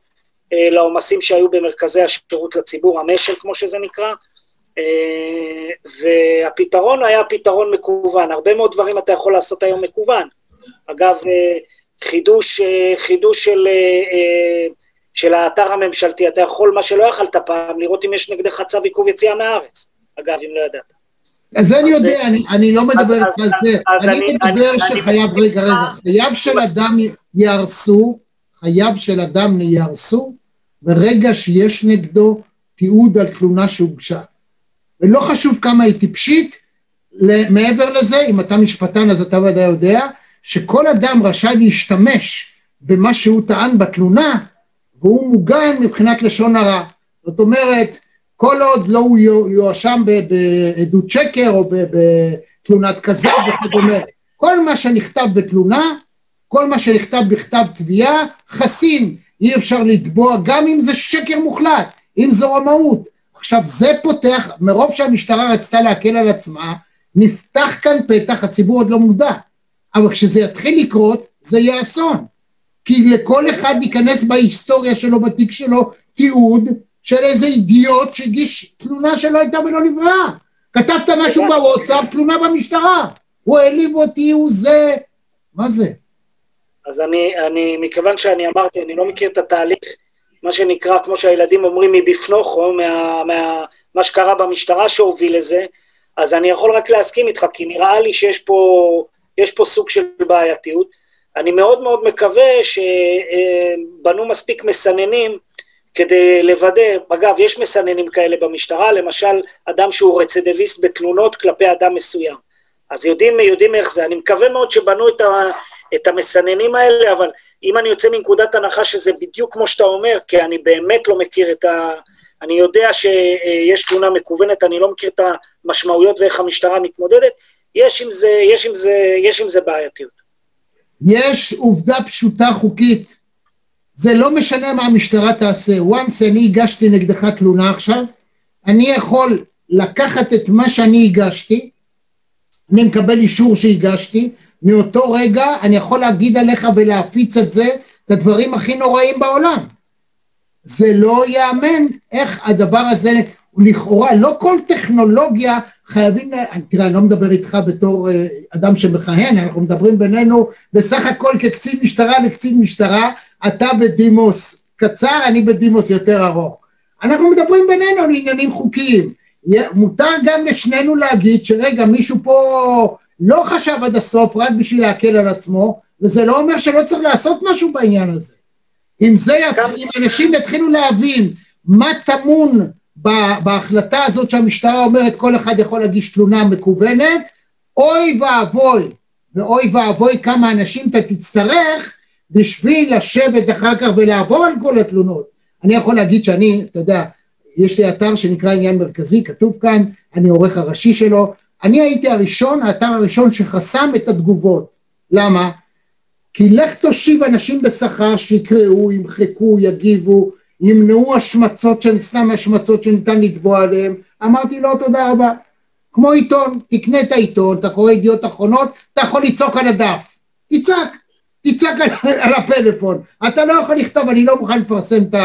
לעומסים שהיו במרכזי השירות לציבור, המשל כמו שזה נקרא, אה, והפתרון היה פתרון מקוון. הרבה מאוד דברים אתה יכול לעשות היום מקוון. אגב, אה, חידוש, חידוש של, של האתר הממשלתי, אתה יכול, מה שלא יכלת פעם, לראות אם יש נגדך צו עיכוב יציאה מהארץ. אגב, אם לא ידעת. אז זה אני יודע, אני, אני לא מדבר איתך על זה, אני מדבר שחייב, רגע, רגע, חייו של אדם יהרסו, חייו של אדם יהרסו ברגע שיש נגדו תיעוד על תלונה שהוגשה. ולא חשוב כמה היא טיפשית, מעבר לזה, אם אתה משפטן אז אתה ודאי יודע, שכל אדם רשאי להשתמש במה שהוא טען בתלונה, והוא מוגן מבחינת לשון הרע. זאת אומרת, כל עוד לא הוא יואשם בעדות שקר או בתלונת כזב וכדומה. כל מה שנכתב בתלונה, כל מה שנכתב בכתב תביעה, חסין. אי אפשר לתבוע גם אם זה שקר מוחלט, אם זו רמאות. עכשיו זה פותח, מרוב שהמשטרה רצתה להקל על עצמה, נפתח כאן פתח, הציבור עוד לא מודע. אבל כשזה יתחיל לקרות, זה יהיה אסון. כי לכל אחד ייכנס בהיסטוריה שלו, בתיק שלו, תיעוד של איזה אידיוט שהגיש תלונה שלא הייתה ולא נבראה. כתבת משהו בוואטסאפ, תלונה במשטרה. הוא העליב אותי, הוא זה... מה זה? אז אני, אני, מכיוון שאני אמרתי, אני לא מכיר את התהליך, מה שנקרא, כמו שהילדים אומרים, מבפנוכו, מה, מה, מה שקרה במשטרה שהוביל לזה, אז אני יכול רק להסכים איתך, כי נראה לי שיש פה, פה סוג של בעייתיות. אני מאוד מאוד מקווה שבנו מספיק מסננים כדי לוודא, אגב, יש מסננים כאלה במשטרה, למשל, אדם שהוא רצידיביסט בתלונות כלפי אדם מסוים. אז יודעים, יודעים איך זה. אני מקווה מאוד שבנו את, ה, את המסננים האלה, אבל אם אני יוצא מנקודת הנחה שזה בדיוק כמו שאתה אומר, כי אני באמת לא מכיר את ה... אני יודע שיש תלונה מקוונת, אני לא מכיר את המשמעויות ואיך המשטרה מתמודדת, יש עם זה, יש עם זה, יש עם זה בעייתיות. יש עובדה פשוטה חוקית, זה לא משנה מה המשטרה תעשה, once אני הגשתי נגדך תלונה עכשיו, אני יכול לקחת את מה שאני הגשתי, אני מקבל אישור שהגשתי, מאותו רגע אני יכול להגיד עליך ולהפיץ את זה, את הדברים הכי נוראים בעולם. זה לא ייאמן איך הדבר הזה, לכאורה, לא כל טכנולוגיה חייבים, תראה, אני לא מדבר איתך בתור אה, אדם שמכהן, אנחנו מדברים בינינו בסך הכל כקצין משטרה לקצין משטרה, אתה בדימוס קצר, אני בדימוס יותר ארוך. אנחנו מדברים בינינו על עניינים חוקיים. מותר גם לשנינו להגיד שרגע, מישהו פה לא חשב עד הסוף רק בשביל להקל על עצמו, וזה לא אומר שלא צריך לעשות משהו בעניין הזה. אם זה, אם אנשים יתחילו להבין מה טמון בהחלטה הזאת שהמשטרה אומרת כל אחד יכול להגיש תלונה מקוונת, אוי ואבוי, ואוי ואבוי כמה אנשים אתה תצטרך בשביל לשבת אחר כך ולעבור על כל התלונות. אני יכול להגיד שאני, אתה יודע, יש לי אתר שנקרא עניין מרכזי, כתוב כאן, אני עורך הראשי שלו, אני הייתי הראשון, האתר הראשון שחסם את התגובות. למה? כי לך תושיב אנשים בשכר שיקראו, ימחקו, יגיבו, ימנעו השמצות שהן סתם השמצות שניתן לתבוע עליהן, אמרתי לו תודה רבה. כמו עיתון, תקנה את העיתון, אתה קורא ידיעות אחרונות, אתה יכול לצעוק על הדף. תצעק, תצעק על, על הפלאפון. אתה לא יכול לכתוב, אני לא מוכן לפרסם את,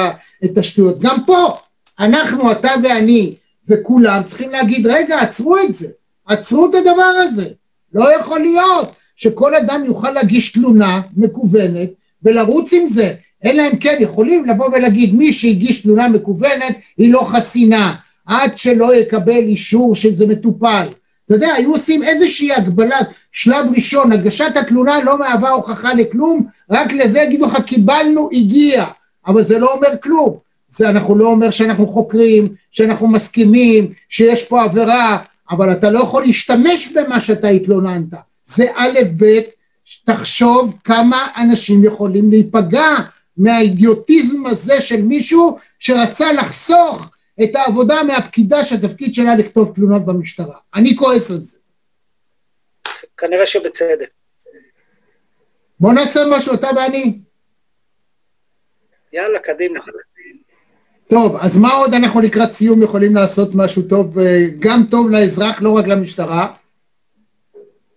את השטויות. גם פה, אנחנו, אתה ואני, וכולם צריכים להגיד, רגע, עצרו את זה. עצרו את הדבר הזה. לא יכול להיות שכל אדם יוכל להגיש תלונה מקוונת ולרוץ עם זה. אלא אם כן יכולים לבוא ולהגיד מי שהגיש תלונה מקוונת היא לא חסינה עד שלא יקבל אישור שזה מטופל. אתה יודע, היו עושים איזושהי הגבלה, שלב ראשון, הגשת התלונה לא מהווה הוכחה לכלום, רק לזה יגידו לך קיבלנו, הגיע, אבל זה לא אומר כלום. זה אנחנו לא אומר שאנחנו חוקרים, שאנחנו מסכימים, שיש פה עבירה, אבל אתה לא יכול להשתמש במה שאתה התלוננת. זה א' ב', תחשוב כמה אנשים יכולים להיפגע מהאידיוטיזם הזה של מישהו שרצה לחסוך את העבודה מהפקידה שהתפקיד שלה לכתוב תלונות במשטרה. אני כועס על זה. כנראה שבצדק. בוא נעשה משהו, אתה ואני. יאללה, קדימה. טוב, אז מה עוד אנחנו לקראת סיום יכולים לעשות משהו טוב, אה, גם טוב לאזרח, לא רק למשטרה?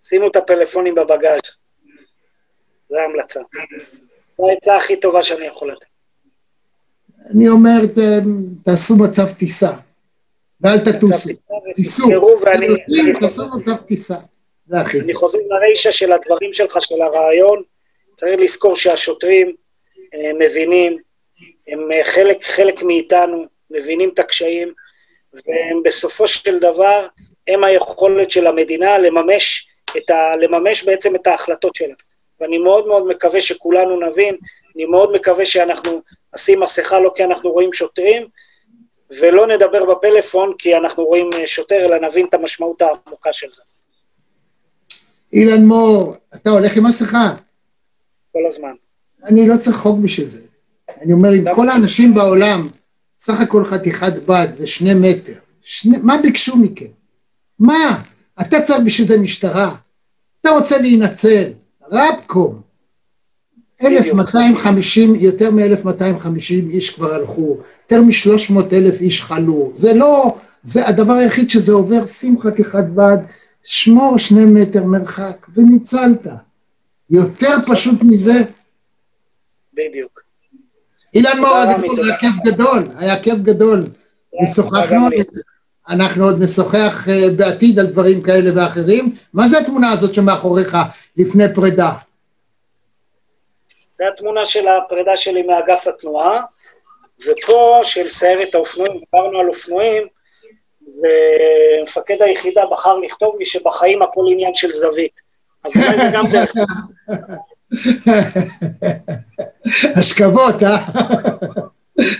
שימו את הפלאפונים בבגאז'. זו ההמלצה. זו העצה הכי טובה שאני יכול לתת. אני אומר, ת- תעשו מצב טיסה, ואל תטוסו. תיסעו. תעשו מצב טיסה. זה הכי אני חוזר לרישה של הדברים שלך, של הרעיון. צריך לזכור שהשוטרים אה, מבינים, הם אה, חלק, חלק מאיתנו, מבינים את הקשיים, והם בסופו של דבר, הם היכולת של המדינה לממש, את ה, לממש בעצם את ההחלטות שלה. ואני מאוד מאוד מקווה שכולנו נבין, אני מאוד מקווה שאנחנו נשים מסכה לא כי אנחנו רואים שוטרים, ולא נדבר בפלאפון כי אנחנו רואים אה, שוטר, אלא נבין את המשמעות העמוקה של זה. אילן מור, אתה הולך עם מסכה? כל הזמן. אני לא צריך חוק בשביל זה. אני אומר, אם כל האנשים בעולם, סך הכל חתיכת בד ושני מטר, שני, מה ביקשו מכם? מה? אתה צריך בשביל זה משטרה? אתה רוצה להינצל? רבקום. 1250, יותר מ-1250 איש כבר הלכו, יותר מ-300 אלף איש חלו. זה לא, זה הדבר היחיד שזה עובר, שים חתיכת בד, שמור שני מטר מרחק, וניצלת. יותר פשוט מזה? בדיוק. אילן מור הגדול, זה היה. כיף גדול, היה כיף גדול. ושוחחנו, גם לי. אנחנו עוד נשוחח אה, בעתיד על דברים כאלה ואחרים. מה זה התמונה הזאת שמאחוריך לפני פרידה? זו התמונה של הפרידה שלי מאגף התנועה, ופה של סיירת האופנועים, דיברנו על אופנועים, זה מפקד היחידה בחר לכתוב לי שבחיים הכל עניין של זווית. אז אולי זה גם דרך... השכבות, אה?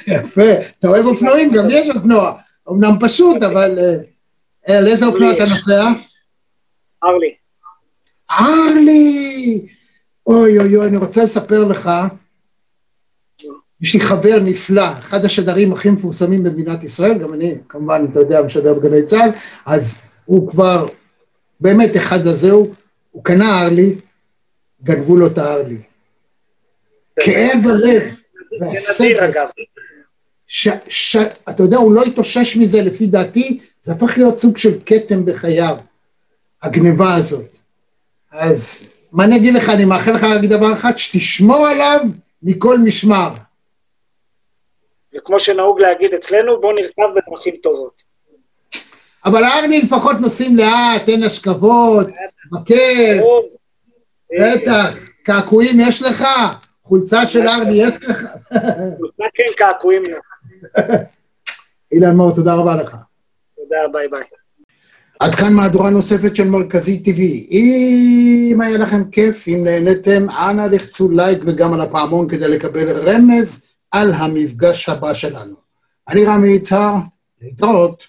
יפה. אתה אוהב אופנועים? גם יש אופנוע. אמנם פשוט, אבל... אה, על איזה אופנוע אתה נוסע? ארלי. ארלי! אוי אוי אוי, אני רוצה לספר לך, יש לי חבר נפלא, אחד השדרים הכי מפורסמים במדינת ישראל, גם אני, כמובן, אתה יודע, משדר בגלי צה"ל, אז הוא כבר, באמת אחד הזהו, הוא קנה ארלי, גנבו לו את הארלי. כאב הלב והסבל, אתה יודע, הוא לא התאושש מזה, לפי דעתי, זה הפך להיות סוג של כתם בחייו, הגניבה הזאת. אז מה אני אגיד לך, אני מאחל לך רק דבר אחד, שתשמור עליו מכל משמר. וכמו שנהוג להגיד אצלנו, בואו נרכב בדרכים טובות. אבל הארני לפחות נוסעים לאט, אין השכבות, בכיף, בטח, קעקועים יש לך? חולצה של ארני יש לך? מה כן קעקועים לו. אילן מור, תודה רבה לך. תודה, ביי ביי. עד כאן מהדורה נוספת של מרכזי TV. אם היה לכם כיף, אם נהניתם, אנא לחצו לייק וגם על הפעמון כדי לקבל רמז על המפגש הבא שלנו. אני רמי יצהר, להתראות.